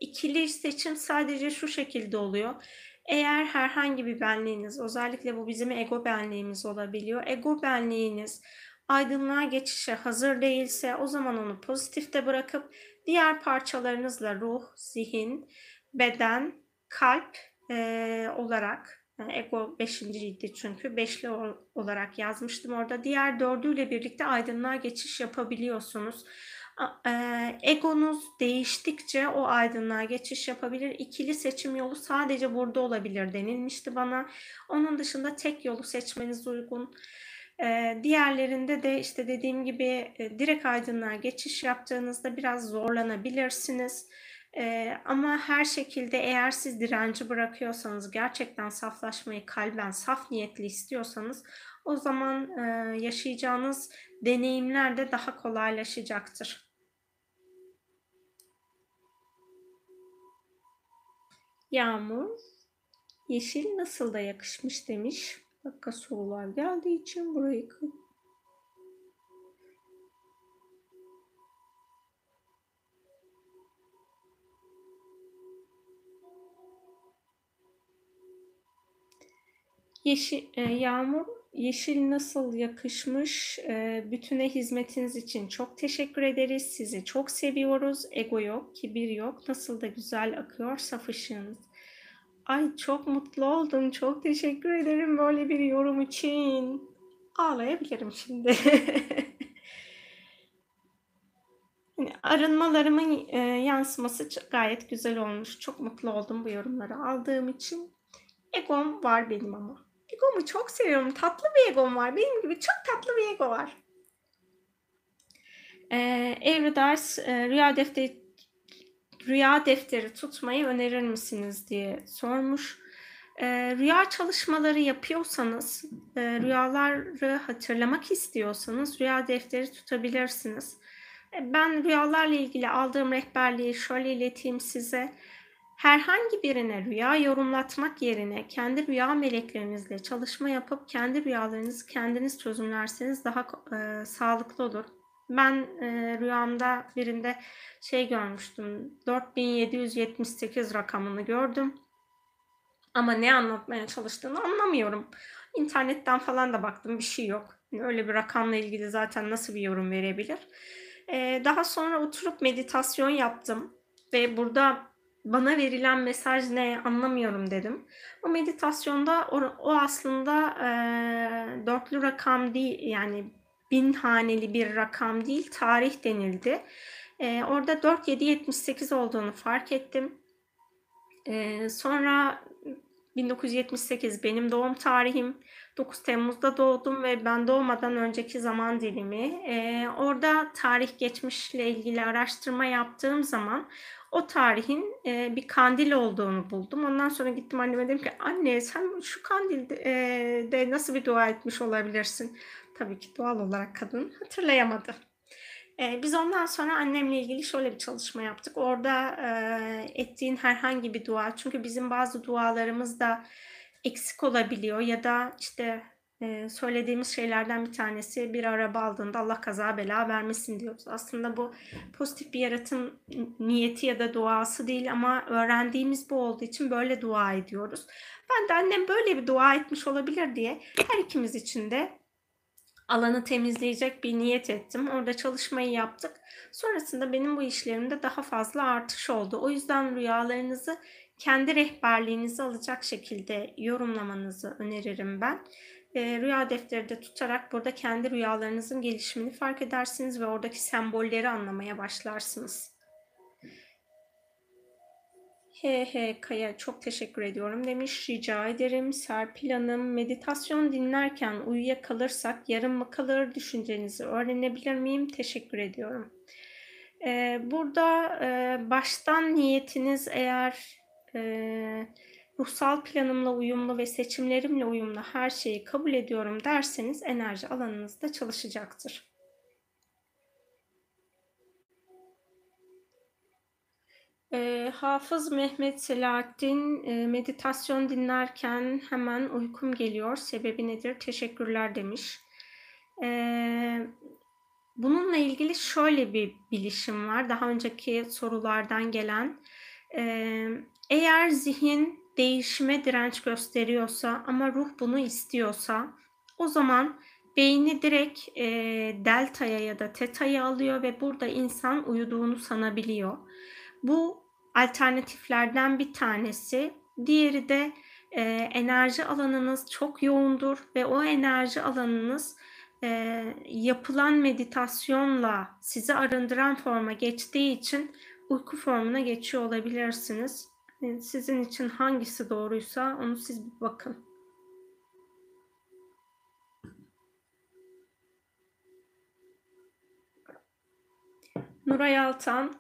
ikili seçim sadece şu şekilde oluyor. Eğer herhangi bir benliğiniz, özellikle bu bizim ego benliğimiz olabiliyor. Ego benliğiniz aydınlığa geçişe hazır değilse o zaman onu pozitifte bırakıp diğer parçalarınızla ruh, zihin, beden, kalp e, olarak yani ego beşinciydi çünkü beşli olarak yazmıştım orada. Diğer dördüyle birlikte aydınlığa geçiş yapabiliyorsunuz egonuz değiştikçe o aydınlığa geçiş yapabilir. İkili seçim yolu sadece burada olabilir denilmişti bana. Onun dışında tek yolu seçmeniz uygun. Diğerlerinde de işte dediğim gibi direkt aydınlığa geçiş yaptığınızda biraz zorlanabilirsiniz. Ee, ama her şekilde eğer siz direnci bırakıyorsanız, gerçekten saflaşmayı kalben saf niyetli istiyorsanız o zaman e, yaşayacağınız deneyimler de daha kolaylaşacaktır. Yağmur, yeşil nasıl da yakışmış demiş. Dakika sorular geldiği için burayı Yeşil, e, yağmur yeşil nasıl yakışmış? Eee, bütüne hizmetiniz için çok teşekkür ederiz. Sizi çok seviyoruz. Ego yok, kibir yok. Nasıl da güzel akıyor saf ışığınız. Ay çok mutlu oldum. Çok teşekkür ederim böyle bir yorum için. Ağlayabilirim şimdi. *laughs* Arınmalarımın, eee, yansıması gayet güzel olmuş. Çok mutlu oldum bu yorumları aldığım için. Egom var benim ama. Egomu çok seviyorum. Tatlı bir egom var. Benim gibi çok tatlı bir ego var. Eee, Every Ders, eee, rüya defteri rüya defteri tutmayı önerir misiniz diye sormuş. Eee, rüya çalışmaları yapıyorsanız, eee, rüyaları hatırlamak istiyorsanız rüya defteri tutabilirsiniz. E, ben rüyalarla ilgili aldığım rehberliği şöyle ileteyim size. Herhangi birine rüya yorumlatmak yerine kendi rüya meleklerinizle çalışma yapıp kendi rüyalarınızı kendiniz çözümlerseniz daha eee, sağlıklı olur. Ben eee, rüyamda birinde şey görmüştüm. 4778 rakamını gördüm. Ama ne anlatmaya çalıştığını anlamıyorum. İnternetten falan da baktım bir şey yok. Öyle bir rakamla ilgili zaten nasıl bir yorum verebilir? Eee, daha sonra oturup meditasyon yaptım ve burada bana verilen mesaj ne anlamıyorum dedim. O meditasyonda o, o aslında eee dörtlü rakam değil yani bin haneli bir rakam değil tarih denildi. Eee, orada 4778 olduğunu fark ettim. Eee, sonra 1978 benim doğum tarihim. 9 Temmuz'da doğdum ve ben doğmadan önceki zaman dilimi. Eee, orada tarih geçmişle ilgili araştırma yaptığım zaman o tarihin eee, bir kandil olduğunu buldum. Ondan sonra gittim anneme dedim ki anne sen şu kandilde eee, de nasıl bir dua etmiş olabilirsin? Tabii ki doğal olarak kadın hatırlayamadı. Eee, biz ondan sonra annemle ilgili şöyle bir çalışma yaptık. Orada eee, ettiğin herhangi bir dua, çünkü bizim bazı dualarımız da eksik olabiliyor ya da işte eee, söylediğimiz şeylerden bir tanesi bir araba aldığında Allah kaza bela vermesin diyoruz. Aslında bu pozitif bir yaratım niyeti ya da duası değil ama öğrendiğimiz bu olduğu için böyle dua ediyoruz. Ben de annem böyle bir dua etmiş olabilir diye her ikimiz için de alanı temizleyecek bir niyet ettim. Orada çalışmayı yaptık. Sonrasında benim bu işlerimde daha fazla artış oldu. O yüzden rüyalarınızı kendi rehberliğinizi alacak şekilde yorumlamanızı öneririm ben. Eee, rüya defteri de tutarak burada kendi rüyalarınızın gelişimini fark edersiniz ve oradaki sembolleri anlamaya başlarsınız. He he Kaya çok teşekkür ediyorum demiş. Rica ederim Serpil Hanım. Meditasyon dinlerken uyuyakalırsak yarım mı kalır düşüncenizi öğrenebilir miyim? Teşekkür ediyorum. Eee, burada eee, baştan niyetiniz eğer eee, ruhsal planımla uyumlu ve seçimlerimle uyumlu her şeyi kabul ediyorum derseniz enerji alanınızda çalışacaktır. Eee, Hafız Mehmet Selahattin, eee, meditasyon dinlerken hemen uykum geliyor. Sebebi nedir? Teşekkürler demiş. Eee, bununla ilgili şöyle bir bilişim var. Daha önceki sorulardan gelen. Eee, eğer zihin değişime direnç gösteriyorsa ama ruh bunu istiyorsa o zaman beyni direkt eee, delta'ya ya da teta'ya alıyor ve burada insan uyuduğunu sanabiliyor. Bu alternatiflerden bir tanesi. Diğeri de eee, enerji alanınız çok yoğundur ve o enerji alanınız eee, yapılan meditasyonla sizi arındıran forma geçtiği için uyku formuna geçiyor olabilirsiniz. Sizin için hangisi doğruysa onu siz bir bakın. Nuray Altan,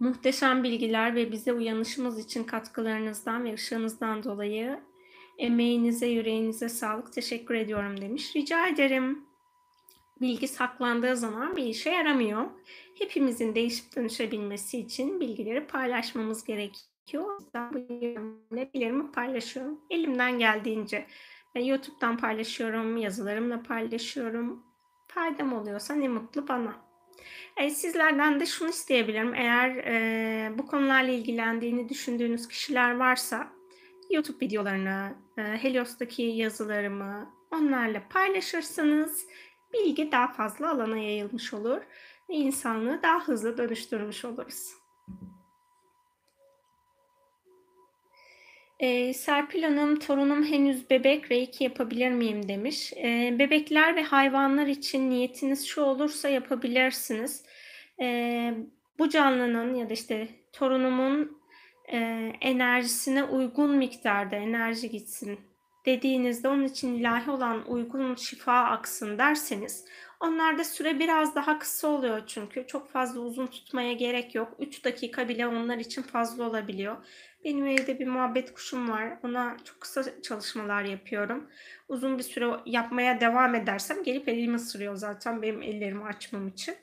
muhteşem bilgiler ve bize uyanışımız için katkılarınızdan ve ışığınızdan dolayı emeğinize, yüreğinize sağlık teşekkür ediyorum demiş. Rica ederim. Bilgi saklandığı zaman bir işe yaramıyor. Hepimizin değişip dönüşebilmesi için bilgileri paylaşmamız gerekiyor. O yüzden bu bilgilerimi paylaşıyorum. Elimden geldiğince YouTube'dan paylaşıyorum, yazılarımla paylaşıyorum. Faydam oluyorsa ne mutlu bana. E, sizlerden de şunu isteyebilirim. Eğer e, bu konularla ilgilendiğini düşündüğünüz kişiler varsa YouTube videolarını, e, Helios'taki yazılarımı, onlarla paylaşırsanız bilgi daha fazla alana yayılmış olur ve insanlığı daha hızlı dönüştürmüş oluruz. Ee, Serpil Hanım, torunum henüz bebek, reiki yapabilir miyim demiş. Ee, bebekler ve hayvanlar için niyetiniz şu olursa yapabilirsiniz. Ee, bu canlının ya da işte torunumun e, enerjisine uygun miktarda enerji gitsin dediğinizde onun için ilahi olan uygun şifa aksın derseniz onlarda süre biraz daha kısa oluyor çünkü çok fazla uzun tutmaya gerek yok. 3 dakika bile onlar için fazla olabiliyor. Benim evde bir muhabbet kuşum var. Ona çok kısa çalışmalar yapıyorum. Uzun bir süre yapmaya devam edersem gelip elimi ısırıyor zaten benim ellerimi açmam için.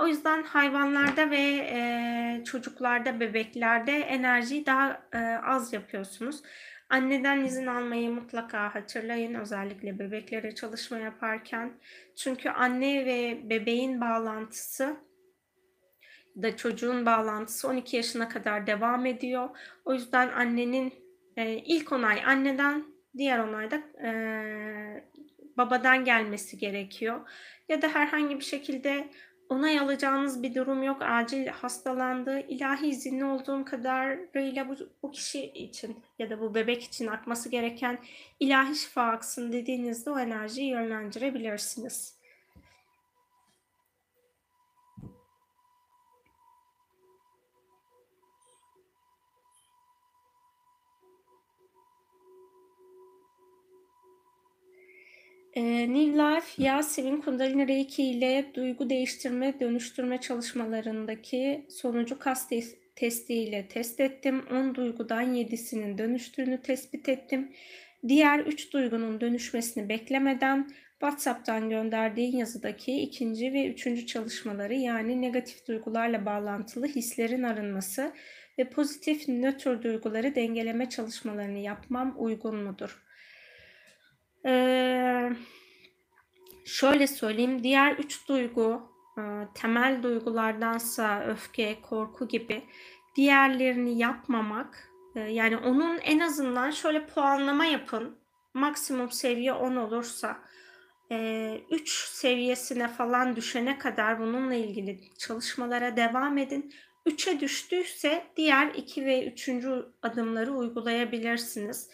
O yüzden hayvanlarda ve e, çocuklarda, bebeklerde enerjiyi daha e, az yapıyorsunuz. Anneden izin almayı mutlaka hatırlayın özellikle bebeklere çalışma yaparken. Çünkü anne ve bebeğin bağlantısı da çocuğun bağlantısı 12 yaşına kadar devam ediyor. O yüzden annenin e, ilk onay anneden, diğer onay da e, babadan gelmesi gerekiyor. Ya da herhangi bir şekilde onay alacağınız bir durum yok. Acil hastalandı. ilahi izinli olduğum kadarıyla bu, bu kişi için ya da bu bebek için akması gereken ilahi şifa aksın dediğinizde o enerjiyi yönlendirebilirsiniz. E, New Life Yasemin Kundalini Reiki ile duygu değiştirme, dönüştürme çalışmalarındaki sonucu kas testi ile test ettim. 10 duygudan 7'sinin dönüştüğünü tespit ettim. Diğer 3 duygunun dönüşmesini beklemeden WhatsApp'tan gönderdiğin yazıdaki ikinci ve üçüncü çalışmaları yani negatif duygularla bağlantılı hislerin arınması ve pozitif nötr duyguları dengeleme çalışmalarını yapmam uygun mudur? Ee, şöyle söyleyeyim, diğer üç duygu e, temel duygulardansa öfke, korku gibi diğerlerini yapmamak e, yani onun en azından şöyle puanlama yapın. Maksimum seviye 10 olursa 3 e, seviyesine falan düşene kadar bununla ilgili çalışmalara devam edin. 3'e düştüyse diğer 2 ve 3. adımları uygulayabilirsiniz.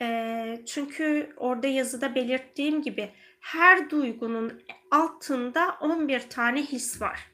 E, çünkü orada yazıda belirttiğim gibi her duygunun altında 11 tane his var.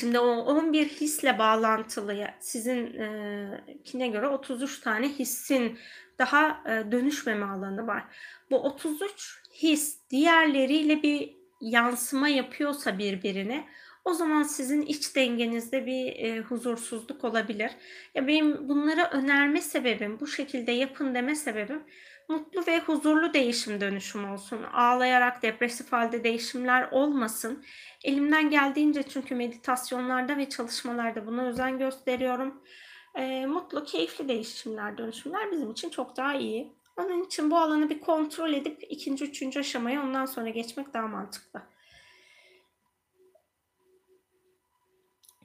Şimdi o 11 hisle bağlantılı sizin e, kine göre 33 tane hissin daha dönüşmeme alanı var. Bu 33 his diğerleriyle bir yansıma yapıyorsa birbirine o zaman sizin iç dengenizde bir e, huzursuzluk olabilir. Ya benim bunları önerme sebebim, bu şekilde yapın deme sebebim mutlu ve huzurlu değişim dönüşüm olsun. Ağlayarak depresif halde değişimler olmasın. Elimden geldiğince çünkü meditasyonlarda ve çalışmalarda buna özen gösteriyorum. E, mutlu, keyifli değişimler, dönüşümler bizim için çok daha iyi. Onun için bu alanı bir kontrol edip ikinci, üçüncü aşamaya ondan sonra geçmek daha mantıklı.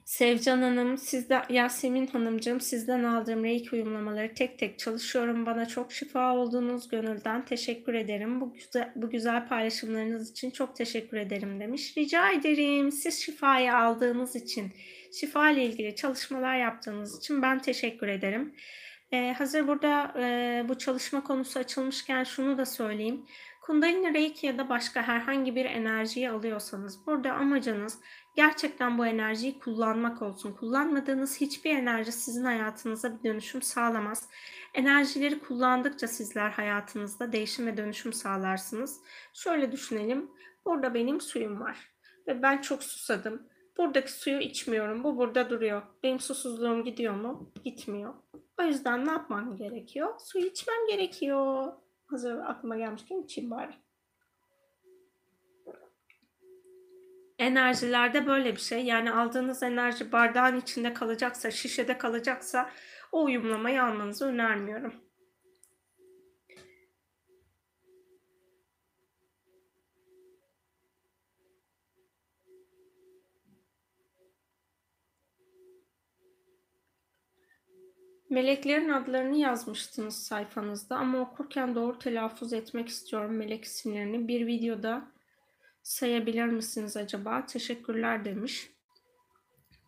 Sevcan Hanım, sizden, Yasemin Hanımcığım sizden aldığım reiki uyumlamaları tek tek çalışıyorum. Bana çok şifa oldunuz. Gönülden teşekkür ederim. Bu güzel, bu güzel paylaşımlarınız için çok teşekkür ederim demiş. Rica ederim. Siz şifayı aldığınız için, şifa ile ilgili çalışmalar yaptığınız için ben teşekkür ederim. Ee, hazır burada e, bu çalışma konusu açılmışken şunu da söyleyeyim. Kundalini Reiki ya da başka herhangi bir enerjiyi alıyorsanız burada amacınız gerçekten bu enerjiyi kullanmak olsun. Kullanmadığınız hiçbir enerji sizin hayatınıza bir dönüşüm sağlamaz. Enerjileri kullandıkça sizler hayatınızda değişim ve dönüşüm sağlarsınız. Şöyle düşünelim. Burada benim suyum var ve ben çok susadım. Buradaki suyu içmiyorum. Bu burada duruyor. Benim susuzluğum gidiyor mu? Gitmiyor. O yüzden ne yapmam gerekiyor? Su içmem gerekiyor. Hazır aklıma gelmişken içeyim bari. Enerjilerde böyle bir şey. Yani aldığınız enerji bardağın içinde kalacaksa, şişede kalacaksa o uyumlamayı almanızı önermiyorum. Meleklerin adlarını yazmıştınız sayfanızda ama okurken doğru telaffuz etmek istiyorum melek isimlerini. Bir videoda sayabilir misiniz acaba? Teşekkürler demiş.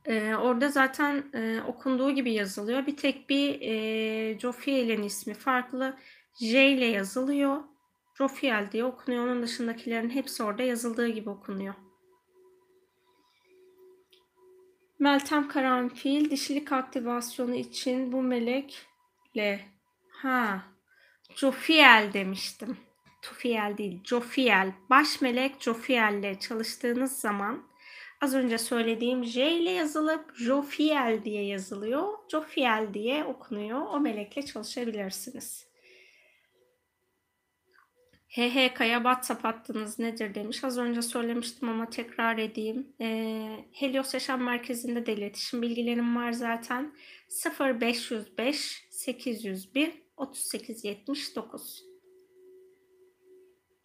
Ee, orada zaten e, okunduğu gibi yazılıyor. Bir tek bir e, Jofiel'in ismi farklı. J ile yazılıyor. Jofiel diye okunuyor. Onun dışındakilerin hepsi orada yazıldığı gibi okunuyor. Meltem Karanfil dişilik aktivasyonu için bu melekle ha Jofiel demiştim. Tufiel değil, Jofiel. Baş melek Jofiel ile çalıştığınız zaman az önce söylediğim J ile yazılıp Jofiel diye yazılıyor. Jofiel diye okunuyor. O melekle çalışabilirsiniz. HHK'ya WhatsApp hattınız nedir demiş. Az önce söylemiştim ama tekrar edeyim. E, Helios Yaşam Merkezi'nde de iletişim bilgilerim var zaten. 0505 801 3879.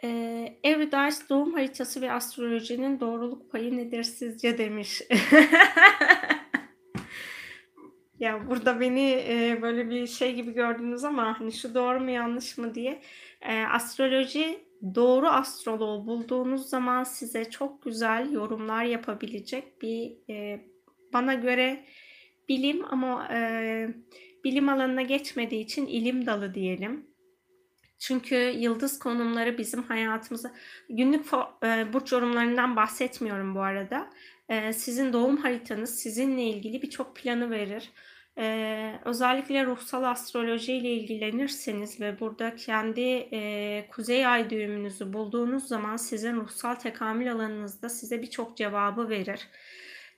E, Everdice doğum haritası ve astrolojinin doğruluk payı nedir sizce demiş. *laughs* ya burada beni e, böyle bir şey gibi gördünüz ama hani şu doğru mu yanlış mı diye e, astroloji doğru astroloğu bulduğunuz zaman size çok güzel yorumlar yapabilecek bir e, bana göre bilim ama e, bilim alanına geçmediği için ilim dalı diyelim. Çünkü yıldız konumları bizim hayatımıza günlük e, burç yorumlarından bahsetmiyorum bu arada. E, sizin doğum haritanız sizinle ilgili birçok planı verir. Ee, özellikle ruhsal astroloji ile ilgilenirseniz ve burada kendi e, kuzey ay düğümünüzü bulduğunuz zaman sizin ruhsal tekamül alanınızda size birçok cevabı verir.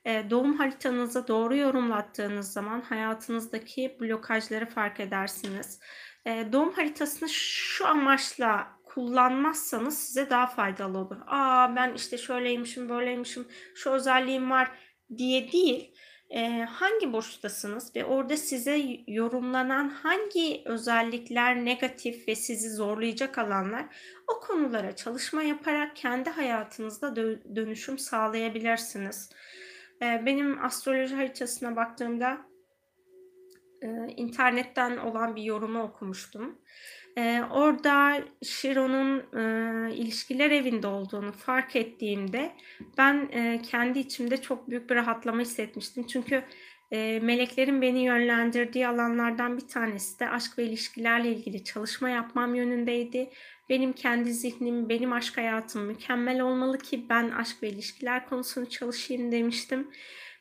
E, doğum haritanızı doğru yorumlattığınız zaman hayatınızdaki blokajları fark edersiniz. E, doğum haritasını şu amaçla kullanmazsanız size daha faydalı olur. Aa ben işte şöyleymişim, böyleymişim, şu özelliğim var diye değil e, hangi burçtasınız ve orada size yorumlanan hangi özellikler negatif ve sizi zorlayacak alanlar o konulara çalışma yaparak kendi hayatınızda dö- dönüşüm sağlayabilirsiniz. E, benim astroloji haritasına baktığımda e, internetten olan bir yorumu okumuştum. Ee, orada Shiro'nun e, ilişkiler evinde olduğunu fark ettiğimde ben e, kendi içimde çok büyük bir rahatlama hissetmiştim. Çünkü e, meleklerin beni yönlendirdiği alanlardan bir tanesi de aşk ve ilişkilerle ilgili çalışma yapmam yönündeydi. Benim kendi zihnim, benim aşk hayatım mükemmel olmalı ki ben aşk ve ilişkiler konusunu çalışayım demiştim.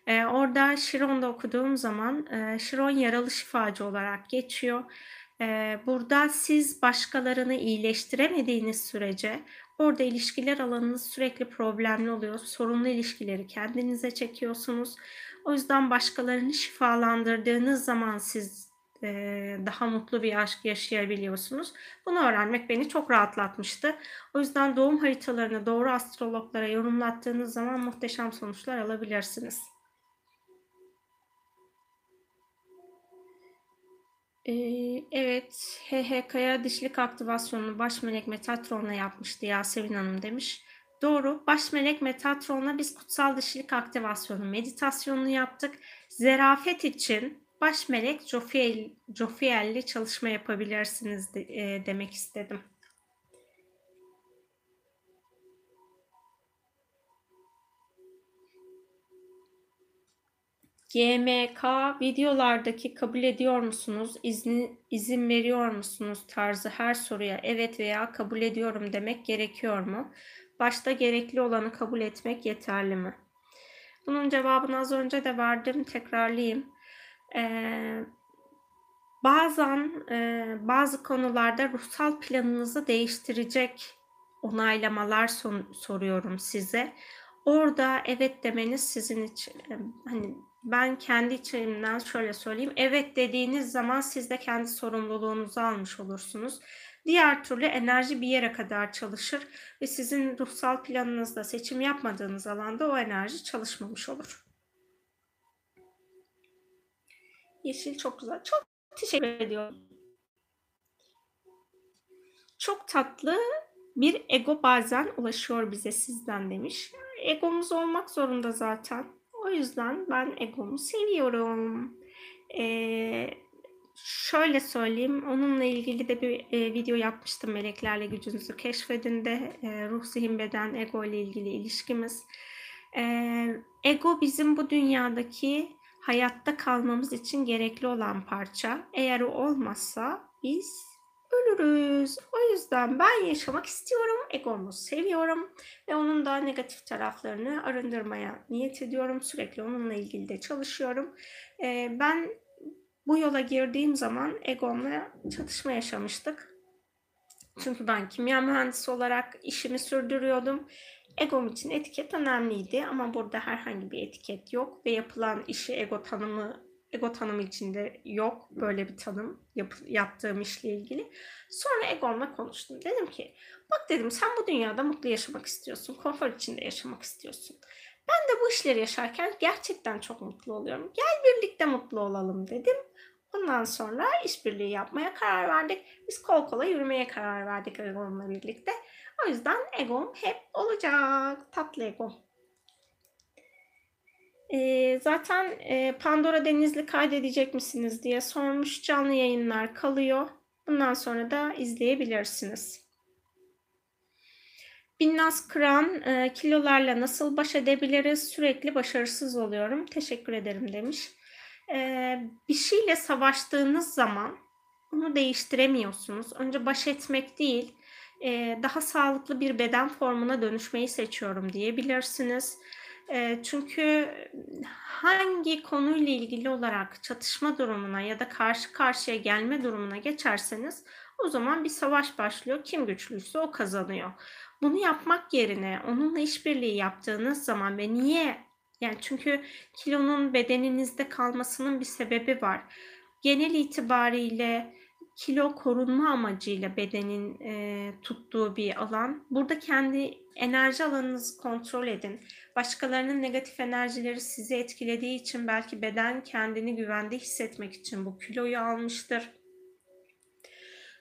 E, orada Shiron'da okuduğum zaman e, Shiron yaralı şifacı olarak geçiyor burada siz başkalarını iyileştiremediğiniz sürece orada ilişkiler alanınız sürekli problemli oluyor. Sorunlu ilişkileri kendinize çekiyorsunuz. O yüzden başkalarını şifalandırdığınız zaman siz daha mutlu bir aşk yaşayabiliyorsunuz. Bunu öğrenmek beni çok rahatlatmıştı. O yüzden doğum haritalarını doğru astrologlara yorumlattığınız zaman muhteşem sonuçlar alabilirsiniz. Ee, evet, HHK'ya dişlik aktivasyonunu baş melek Metatron'la yapmıştı Yasemin Hanım demiş. Doğru, baş melek Metatron'la biz kutsal dişlik aktivasyonu meditasyonunu yaptık. Zerafet için baş melek Jofiel, Jofiel'li çalışma yapabilirsiniz de, e, demek istedim. GMK videolardaki kabul ediyor musunuz, izni, izin veriyor musunuz tarzı her soruya evet veya kabul ediyorum demek gerekiyor mu? Başta gerekli olanı kabul etmek yeterli mi? Bunun cevabını az önce de verdim, tekrarlayayım. Ee, bazen e, bazı konularda ruhsal planınızı değiştirecek onaylamalar son, soruyorum size. Orada evet demeniz sizin için hani ben kendi içimden şöyle söyleyeyim. Evet dediğiniz zaman siz de kendi sorumluluğunuzu almış olursunuz. Diğer türlü enerji bir yere kadar çalışır ve sizin ruhsal planınızda seçim yapmadığınız alanda o enerji çalışmamış olur. Yeşil çok güzel. Çok teşekkür ediyorum. Çok tatlı bir ego bazen ulaşıyor bize sizden demiş. Egomuz olmak zorunda zaten. O yüzden ben egomu seviyorum. Ee, şöyle söyleyeyim, onunla ilgili de bir e, video yapmıştım Meleklerle Gücünüzü Keşfedin de e, ruh, zihin, beden, ego ile ilgili ilişkimiz. E, ego bizim bu dünyadaki hayatta kalmamız için gerekli olan parça. Eğer o olmazsa biz ölürüz. O yüzden ben yaşamak istiyorum, egomu seviyorum ve onun da negatif taraflarını arındırmaya niyet ediyorum. Sürekli onunla ilgili de çalışıyorum. Ee, ben bu yola girdiğim zaman egomla çatışma yaşamıştık. Çünkü ben kimya mühendisi olarak işimi sürdürüyordum. Egom için etiket önemliydi ama burada herhangi bir etiket yok ve yapılan işi ego tanımı ego tanımı içinde yok böyle bir tanım yap, yaptığım işle ilgili. Sonra egomla konuştum. Dedim ki bak dedim sen bu dünyada mutlu yaşamak istiyorsun. Konfor içinde yaşamak istiyorsun. Ben de bu işleri yaşarken gerçekten çok mutlu oluyorum. Gel birlikte mutlu olalım dedim. Ondan sonra işbirliği yapmaya karar verdik. Biz kol kola yürümeye karar verdik Egon'la birlikte. O yüzden Egon hep olacak. Tatlı Egon. Ee, zaten e, Pandora Denizli kaydedecek misiniz diye sormuş. Canlı yayınlar kalıyor. Bundan sonra da izleyebilirsiniz. Binnaz Kıran, e, kilolarla nasıl baş edebiliriz? Sürekli başarısız oluyorum. Teşekkür ederim demiş. E, bir şeyle savaştığınız zaman onu değiştiremiyorsunuz. Önce baş etmek değil, e, daha sağlıklı bir beden formuna dönüşmeyi seçiyorum diyebilirsiniz. Çünkü hangi konuyla ilgili olarak çatışma durumuna ya da karşı karşıya gelme durumuna geçerseniz o zaman bir savaş başlıyor. Kim güçlüyse o kazanıyor. Bunu yapmak yerine onunla işbirliği yaptığınız zaman ve niye? Yani çünkü kilonun bedeninizde kalmasının bir sebebi var. Genel itibariyle kilo korunma amacıyla bedenin e, tuttuğu bir alan. Burada kendi enerji alanınızı kontrol edin. Başkalarının negatif enerjileri sizi etkilediği için belki beden kendini güvende hissetmek için bu kiloyu almıştır.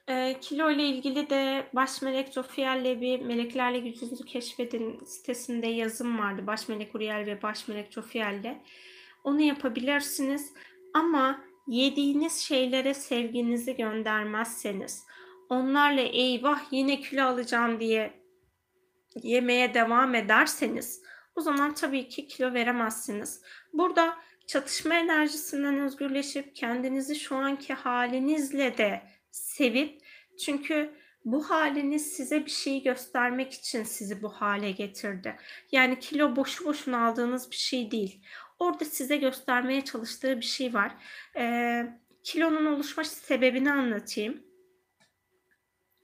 E, kilo ile ilgili de Baş Melek Jofiel'le bir Meleklerle Gücünüzü Keşfedin sitesinde yazım vardı. Baş Melek Uriel ve Baş Melek Jofiel'le. Onu yapabilirsiniz. Ama yediğiniz şeylere sevginizi göndermezseniz, onlarla eyvah yine kilo alacağım diye yemeye devam ederseniz o zaman tabii ki kilo veremezsiniz. Burada çatışma enerjisinden özgürleşip kendinizi şu anki halinizle de sevip çünkü bu haliniz size bir şeyi göstermek için sizi bu hale getirdi. Yani kilo boşu boşuna aldığınız bir şey değil. Orada size göstermeye çalıştığı bir şey var. Ee, kilonun oluşma sebebini anlatayım.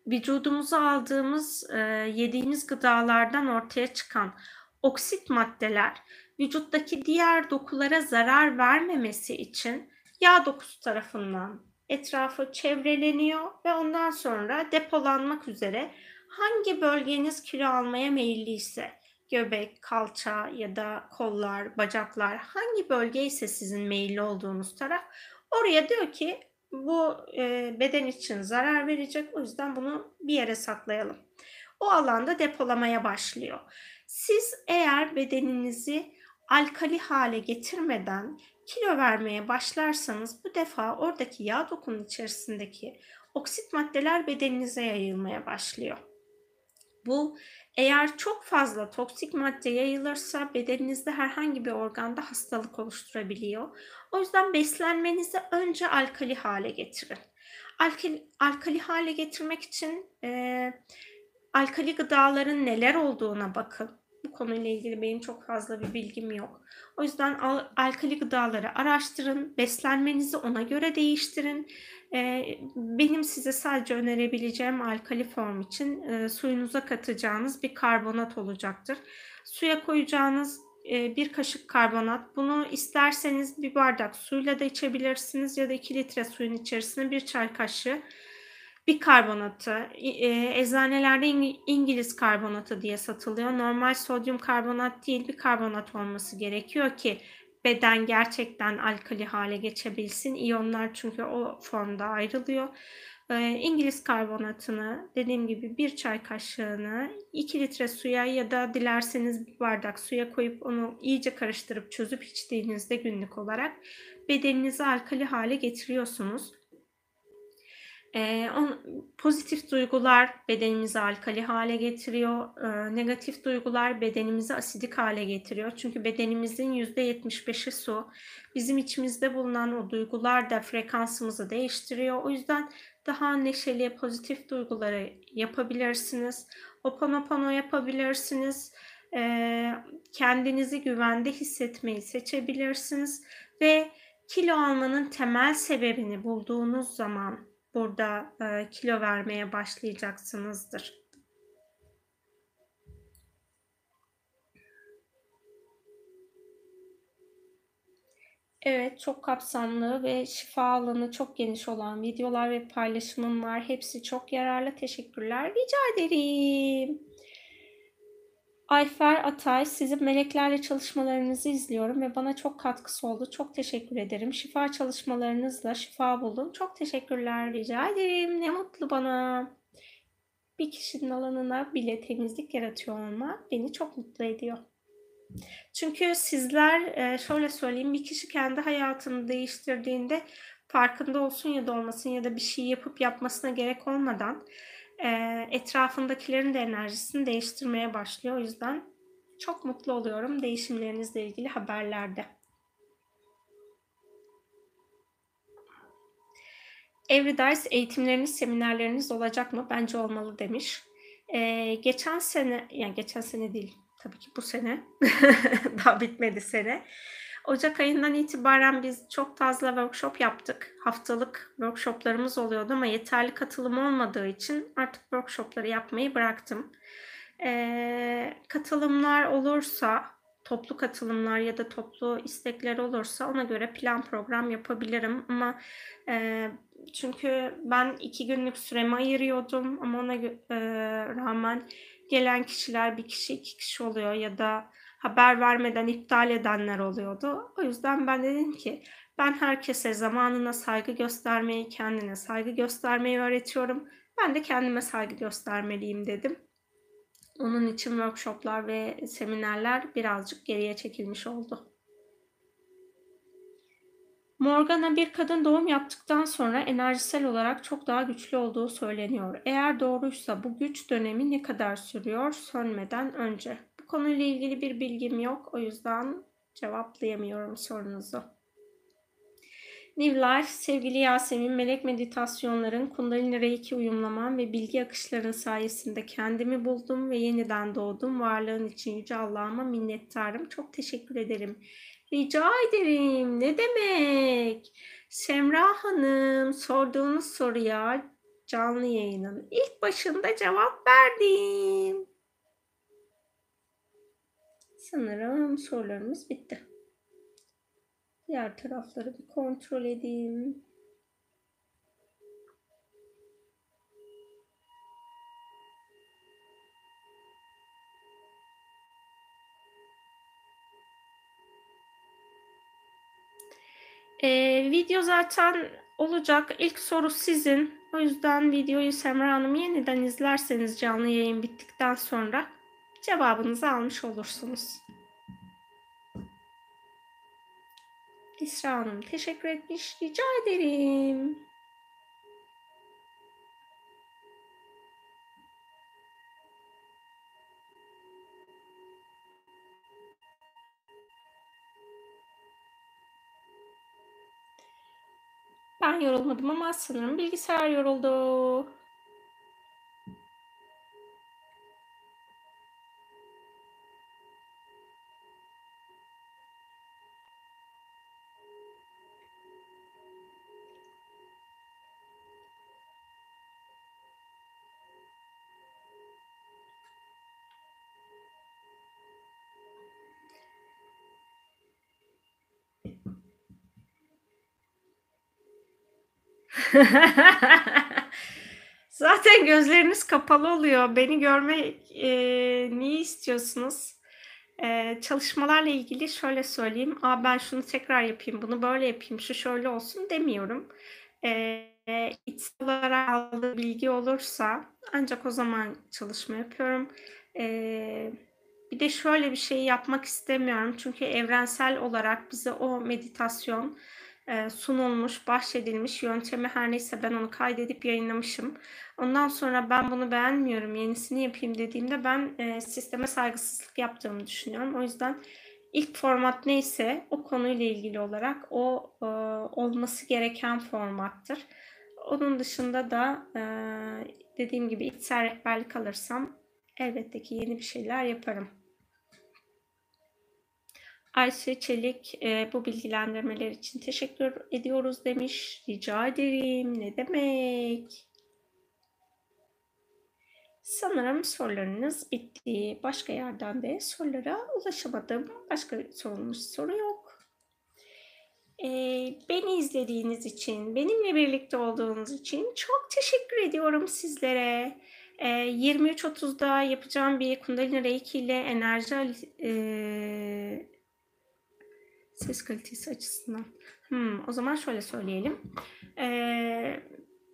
Vücudumuza aldığımız, e, yediğimiz gıdalardan ortaya çıkan oksit maddeler vücuttaki diğer dokulara zarar vermemesi için yağ dokusu tarafından etrafı çevreleniyor ve ondan sonra depolanmak üzere hangi bölgeniz kilo almaya meyilliyse göbek, kalça ya da kollar, bacaklar hangi bölge ise sizin meyilli olduğunuz taraf oraya diyor ki bu e, beden için zarar verecek o yüzden bunu bir yere saklayalım. O alanda depolamaya başlıyor. Siz eğer bedeninizi alkali hale getirmeden kilo vermeye başlarsanız bu defa oradaki yağ dokunun içerisindeki oksit maddeler bedeninize yayılmaya başlıyor. Bu eğer çok fazla toksik madde yayılırsa bedeninizde herhangi bir organda hastalık oluşturabiliyor. O yüzden beslenmenizi önce alkali hale getirin. Alkali, alkali hale getirmek için e, alkali gıdaların neler olduğuna bakın bu konuyla ilgili benim çok fazla bir bilgim yok. O yüzden al, alkali gıdaları araştırın, beslenmenizi ona göre değiştirin. Ee, benim size sadece önerebileceğim alkali form için e, suyunuza katacağınız bir karbonat olacaktır. Suya koyacağınız e, bir kaşık karbonat. Bunu isterseniz bir bardak suyla da içebilirsiniz ya da 2 litre suyun içerisine bir çay kaşığı bir karbonatı, e, eczanelerde İngiliz karbonatı diye satılıyor. Normal sodyum karbonat değil bir karbonat olması gerekiyor ki beden gerçekten alkali hale geçebilsin. İyonlar çünkü o formda ayrılıyor. Ee, İngiliz karbonatını dediğim gibi bir çay kaşığını 2 litre suya ya da dilerseniz bir bardak suya koyup onu iyice karıştırıp çözüp içtiğinizde günlük olarak bedeninizi alkali hale getiriyorsunuz. Ee, on, pozitif duygular bedenimizi alkali hale getiriyor. Ee, negatif duygular bedenimizi asidik hale getiriyor. Çünkü bedenimizin %75'i su. Bizim içimizde bulunan o duygular da frekansımızı değiştiriyor. O yüzden daha neşeli, pozitif duyguları yapabilirsiniz. Oponopono yapabilirsiniz. Ee, kendinizi güvende hissetmeyi seçebilirsiniz. Ve kilo almanın temel sebebini bulduğunuz zaman burada e, kilo vermeye başlayacaksınızdır. Evet, çok kapsamlı ve şifa alanı çok geniş olan videolar ve paylaşımım var. Hepsi çok yararlı. Teşekkürler. Rica ederim. Ayfer Atay, sizin meleklerle çalışmalarınızı izliyorum ve bana çok katkısı oldu. Çok teşekkür ederim. Şifa çalışmalarınızla şifa buldum. Çok teşekkürler, rica ederim. Ne mutlu bana. Bir kişinin alanına bile temizlik yaratıyor olmak beni çok mutlu ediyor. Çünkü sizler e, şöyle söyleyeyim bir kişi kendi hayatını değiştirdiğinde farkında olsun ya da olmasın ya da bir şey yapıp yapmasına gerek olmadan e, etrafındakilerin de enerjisini değiştirmeye başlıyor. O yüzden çok mutlu oluyorum değişimlerinizle ilgili haberlerde. Everydice eğitimleriniz, seminerleriniz olacak mı? Bence olmalı demiş. Ee, geçen sene, yani geçen sene değil, tabii ki bu sene, *laughs* daha bitmedi sene. Ocak ayından itibaren biz çok fazla workshop yaptık. Haftalık workshoplarımız oluyordu ama yeterli katılım olmadığı için artık workshopları yapmayı bıraktım. Ee, katılımlar olursa, toplu katılımlar ya da toplu istekler olursa ona göre plan program yapabilirim. Ama e, çünkü ben iki günlük süremi ayırıyordum ama ona e, rağmen gelen kişiler bir kişi iki kişi oluyor ya da haber vermeden iptal edenler oluyordu. O yüzden ben dedim ki ben herkese zamanına saygı göstermeyi, kendine saygı göstermeyi öğretiyorum. Ben de kendime saygı göstermeliyim dedim. Onun için workshoplar ve seminerler birazcık geriye çekilmiş oldu. Morgana bir kadın doğum yaptıktan sonra enerjisel olarak çok daha güçlü olduğu söyleniyor. Eğer doğruysa bu güç dönemi ne kadar sürüyor sönmeden önce? Konuyla ilgili bir bilgim yok. O yüzden cevaplayamıyorum sorunuzu. Life, sevgili Yasemin, melek meditasyonların, kundalini reiki uyumlamam ve bilgi akışların sayesinde kendimi buldum ve yeniden doğdum. Varlığın için Yüce Allah'ıma minnettarım. Çok teşekkür ederim. Rica ederim. Ne demek? Semra Hanım, sorduğunuz soruya canlı yayının ilk başında cevap verdim. Sanırım sorularımız bitti. Diğer tarafları bir kontrol edeyim. Ee, video zaten olacak. İlk soru sizin. O yüzden videoyu Semra Hanım yeniden izlerseniz canlı yayın bittikten sonra cevabınızı almış olursunuz. İsra Hanım teşekkür etmiş. Rica ederim. Ben yorulmadım ama sanırım bilgisayar yoruldu. *laughs* Zaten gözleriniz kapalı oluyor. Beni görme e, niye istiyorsunuz? E, çalışmalarla ilgili şöyle söyleyeyim. Aa, ben şunu tekrar yapayım, bunu böyle yapayım, şu şöyle olsun demiyorum. E, içsel olarak aldığım bilgi olursa ancak o zaman çalışma yapıyorum. Eee, bir de şöyle bir şey yapmak istemiyorum çünkü evrensel olarak bize o meditasyon, sunulmuş, bahşedilmiş yöntemi her neyse ben onu kaydedip yayınlamışım. Ondan sonra ben bunu beğenmiyorum, yenisini yapayım dediğimde ben, eee, sisteme saygısızlık yaptığımı düşünüyorum. O yüzden ilk format neyse o konuyla ilgili olarak o, eee, olması gereken formattır. Onun dışında da, dediğim gibi içsel rehberlik alırsam elbette ki yeni bir şeyler yaparım. Ayşe Çelik, eee, bu bilgilendirmeler için teşekkür ediyoruz demiş. Rica ederim. Ne demek. Sanırım sorularınız bitti. Başka yerden de sorulara ulaşamadım. Başka sorulmuş soru yok. Eee, beni izlediğiniz için, benimle birlikte olduğunuz için çok teşekkür ediyorum sizlere. Eee, 23.30'da yapacağım bir Kundalini Reiki ile enerji eee, ses kalitesi açısından. Hımm, o zaman şöyle söyleyelim. Eee,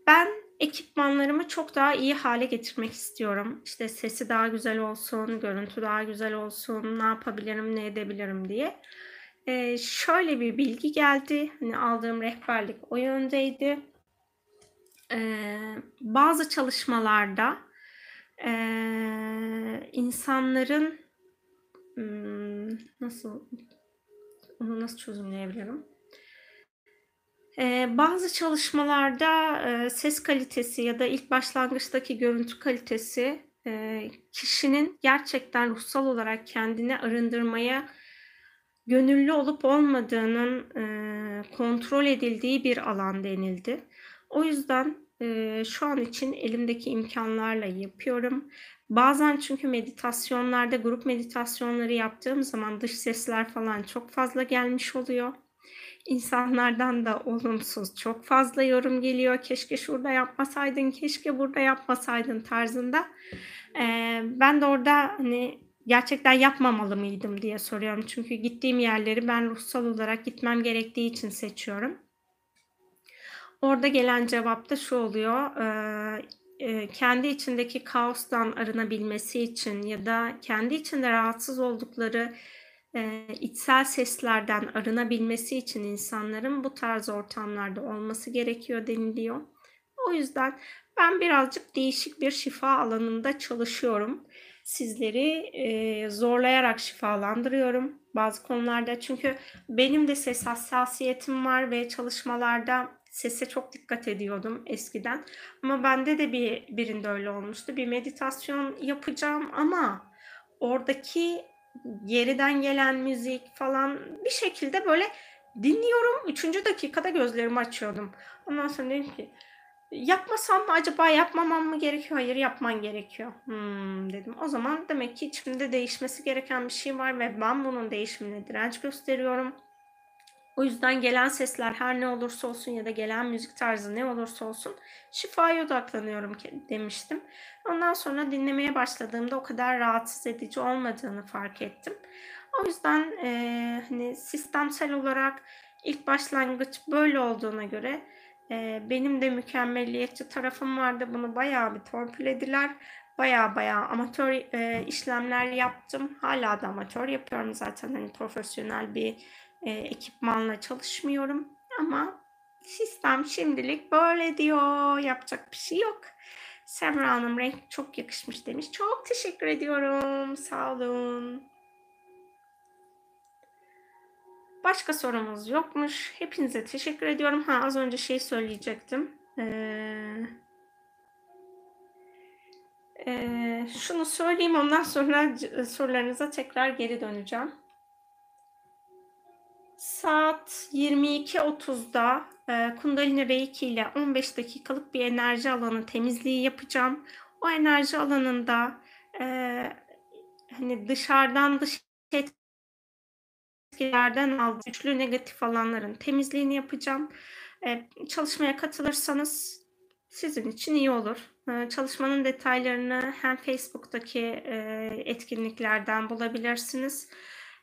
ben ekipmanlarımı çok daha iyi hale getirmek istiyorum. İşte sesi daha güzel olsun, görüntü daha güzel olsun, ne yapabilirim, ne edebilirim diye. Eee, şöyle bir bilgi geldi. Hani aldığım rehberlik o yöndeydi. Eee, bazı çalışmalarda, eee, insanların, ımm, nasıl onu nasıl çözümleyebilirim? Eee, bazı çalışmalarda, eee, ses kalitesi ya da ilk başlangıçtaki görüntü kalitesi, eee, kişinin gerçekten ruhsal olarak kendini arındırmaya gönüllü olup olmadığının, eee, kontrol edildiği bir alan denildi. O yüzden, eee, şu an için elimdeki imkânlarla yapıyorum. Bazen çünkü meditasyonlarda, grup meditasyonları yaptığım zaman dış sesler falan çok fazla gelmiş oluyor. İnsanlardan da olumsuz çok fazla yorum geliyor. "Keşke şurada yapmasaydın, keşke burada yapmasaydın." tarzında. Eee, ben de orada, hani, gerçekten yapmamalı mıydım diye soruyorum. Çünkü gittiğim yerleri ben ruhsal olarak gitmem gerektiği için seçiyorum. Orada gelen cevap da şu oluyor: eee, kendi içindeki kaostan arınabilmesi için ya da kendi içinde rahatsız oldukları, eee, içsel seslerden arınabilmesi için insanların bu tarz ortamlarda olması gerekiyor deniliyor. O yüzden ben birazcık değişik bir şifa alanında çalışıyorum. Sizleri, eee, zorlayarak şifalandırıyorum bazı konularda. Çünkü benim de ses hassasiyetim var ve çalışmalarda sese çok dikkat ediyordum eskiden. Ama bende de bir birinde öyle olmuştu. Bir meditasyon yapacağım ama oradaki geriden gelen müzik falan bir şekilde böyle dinliyorum. 3. dakikada gözlerimi açıyordum. Ondan sonra dedim ki, "Yapmasam mı acaba, yapmamam mı gerekiyor?" "Hayır, yapman gerekiyor." "Hımm." dedim. O zaman demek ki içimde değişmesi gereken bir şey var ve ben bunun değişimine direnç gösteriyorum. O yüzden gelen sesler her ne olursa olsun ya da gelen müzik tarzı ne olursa olsun şifaya odaklanıyorum demiştim. Ondan sonra dinlemeye başladığımda o kadar rahatsız edici olmadığını fark ettim. O yüzden, eee, hani, sistemsel olarak ilk başlangıç böyle olduğuna göre, eee, benim de mükemmeliyetçi tarafım vardı. Bunu bayağı bir torpilediler. Bayağı bayağı amatör, eee, işlemler yaptım. Hâlâ da amatör yapıyorum zaten. Hani, profesyonel bir, eee, ekipmanla çalışmıyorum ama sistem şimdilik böyle diyor. Yapacak bir şey yok. Semra Hanım, "Renk çok yakışmış." demiş. Çok teşekkür ediyorum. Sağ olun. Başka sorumuz yokmuş. Hepinize teşekkür ediyorum. Ha, az önce şeyi söyleyecektim. Eee eee, şunu söyleyeyim, ondan sonra sorularınıza tekrar geri döneceğim. Saat 22.30'da, eee, Kundalini Reiki ile 15 dakikalık bir enerji alanı temizliği yapacağım. O enerji alanında, eee, hani, dışarıdan dış etkilerden aldığım güçlü negatif alanların temizliğini yapacağım. Eee, çalışmaya katılırsanız sizin için iyi olur. Eee, çalışmanın detaylarını hem Facebook'taki, eee, etkinliklerden bulabilirsiniz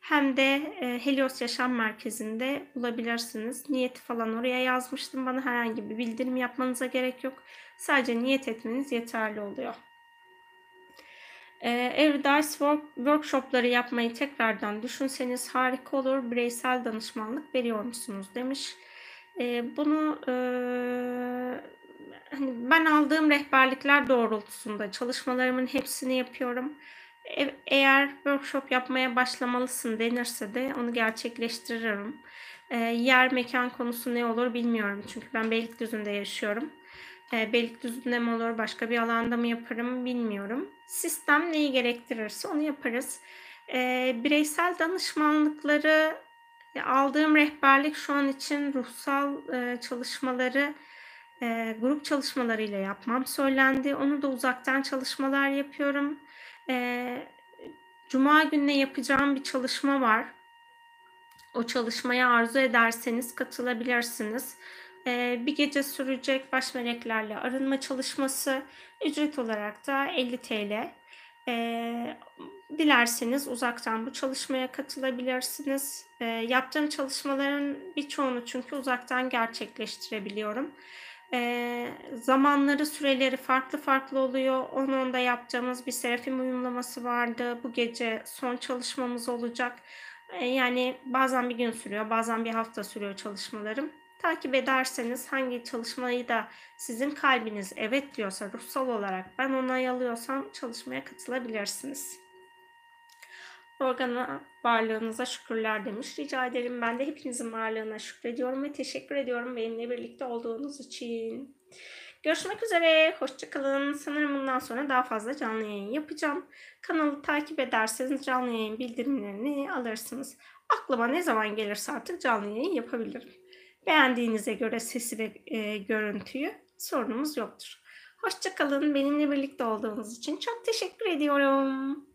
hem de e, Helios Yaşam Merkezi'nde bulabilirsiniz. Niyeti falan oraya yazmıştım. Bana herhangi bir bildirim yapmanıza gerek yok. Sadece niyet etmeniz yeterli oluyor. Everdice work, workshopları yapmayı tekrardan düşünseniz harika olur. Bireysel danışmanlık veriyor musunuz demiş. Ee, bunu e, hani ben aldığım rehberlikler doğrultusunda çalışmalarımın hepsini yapıyorum. E- eğer workshop yapmaya başlamalısın denirse de onu gerçekleştiririm. Ee, yer mekan konusu ne olur bilmiyorum çünkü ben Beylikdüzü'nde yaşıyorum. E, Beylikdüzü'nde mi olur, başka bir alanda mı yaparım bilmiyorum. Sistem neyi gerektirirse onu yaparız. E, bireysel danışmanlıkları e, aldığım rehberlik şu an için ruhsal e, çalışmaları e, grup çalışmalarıyla yapmam söylendi. Onu da uzaktan çalışmalar yapıyorum. E, Cuma gününe yapacağım bir çalışma var. O çalışmaya arzu ederseniz katılabilirsiniz. Ee, bir gece sürecek baş meleklerle arınma çalışması ücret olarak da 50 TL. Ee, dilerseniz uzaktan bu çalışmaya katılabilirsiniz. Ee, yaptığım çalışmaların birçoğunu çünkü uzaktan gerçekleştirebiliyorum. Ee, zamanları, süreleri farklı farklı oluyor. Onun onda yapacağımız bir serafim uyumlaması vardı. Bu gece son çalışmamız olacak. Ee, yani bazen bir gün sürüyor, bazen bir hafta sürüyor çalışmalarım. Takip ederseniz hangi çalışmayı da sizin kalbiniz evet diyorsa ruhsal olarak ben onay alıyorsam çalışmaya katılabilirsiniz. Organa varlığınıza şükürler demiş. Rica ederim ben de hepinizin varlığına şükrediyorum ve teşekkür ediyorum benimle birlikte olduğunuz için. Görüşmek üzere. Hoşçakalın. Sanırım bundan sonra daha fazla canlı yayın yapacağım. Kanalı takip ederseniz canlı yayın bildirimlerini alırsınız. Aklıma ne zaman gelirse artık canlı yayın yapabilirim. Beğendiğinize göre sesi ve e, görüntüyü sorunumuz yoktur. Hoşçakalın. Benimle birlikte olduğunuz için çok teşekkür ediyorum.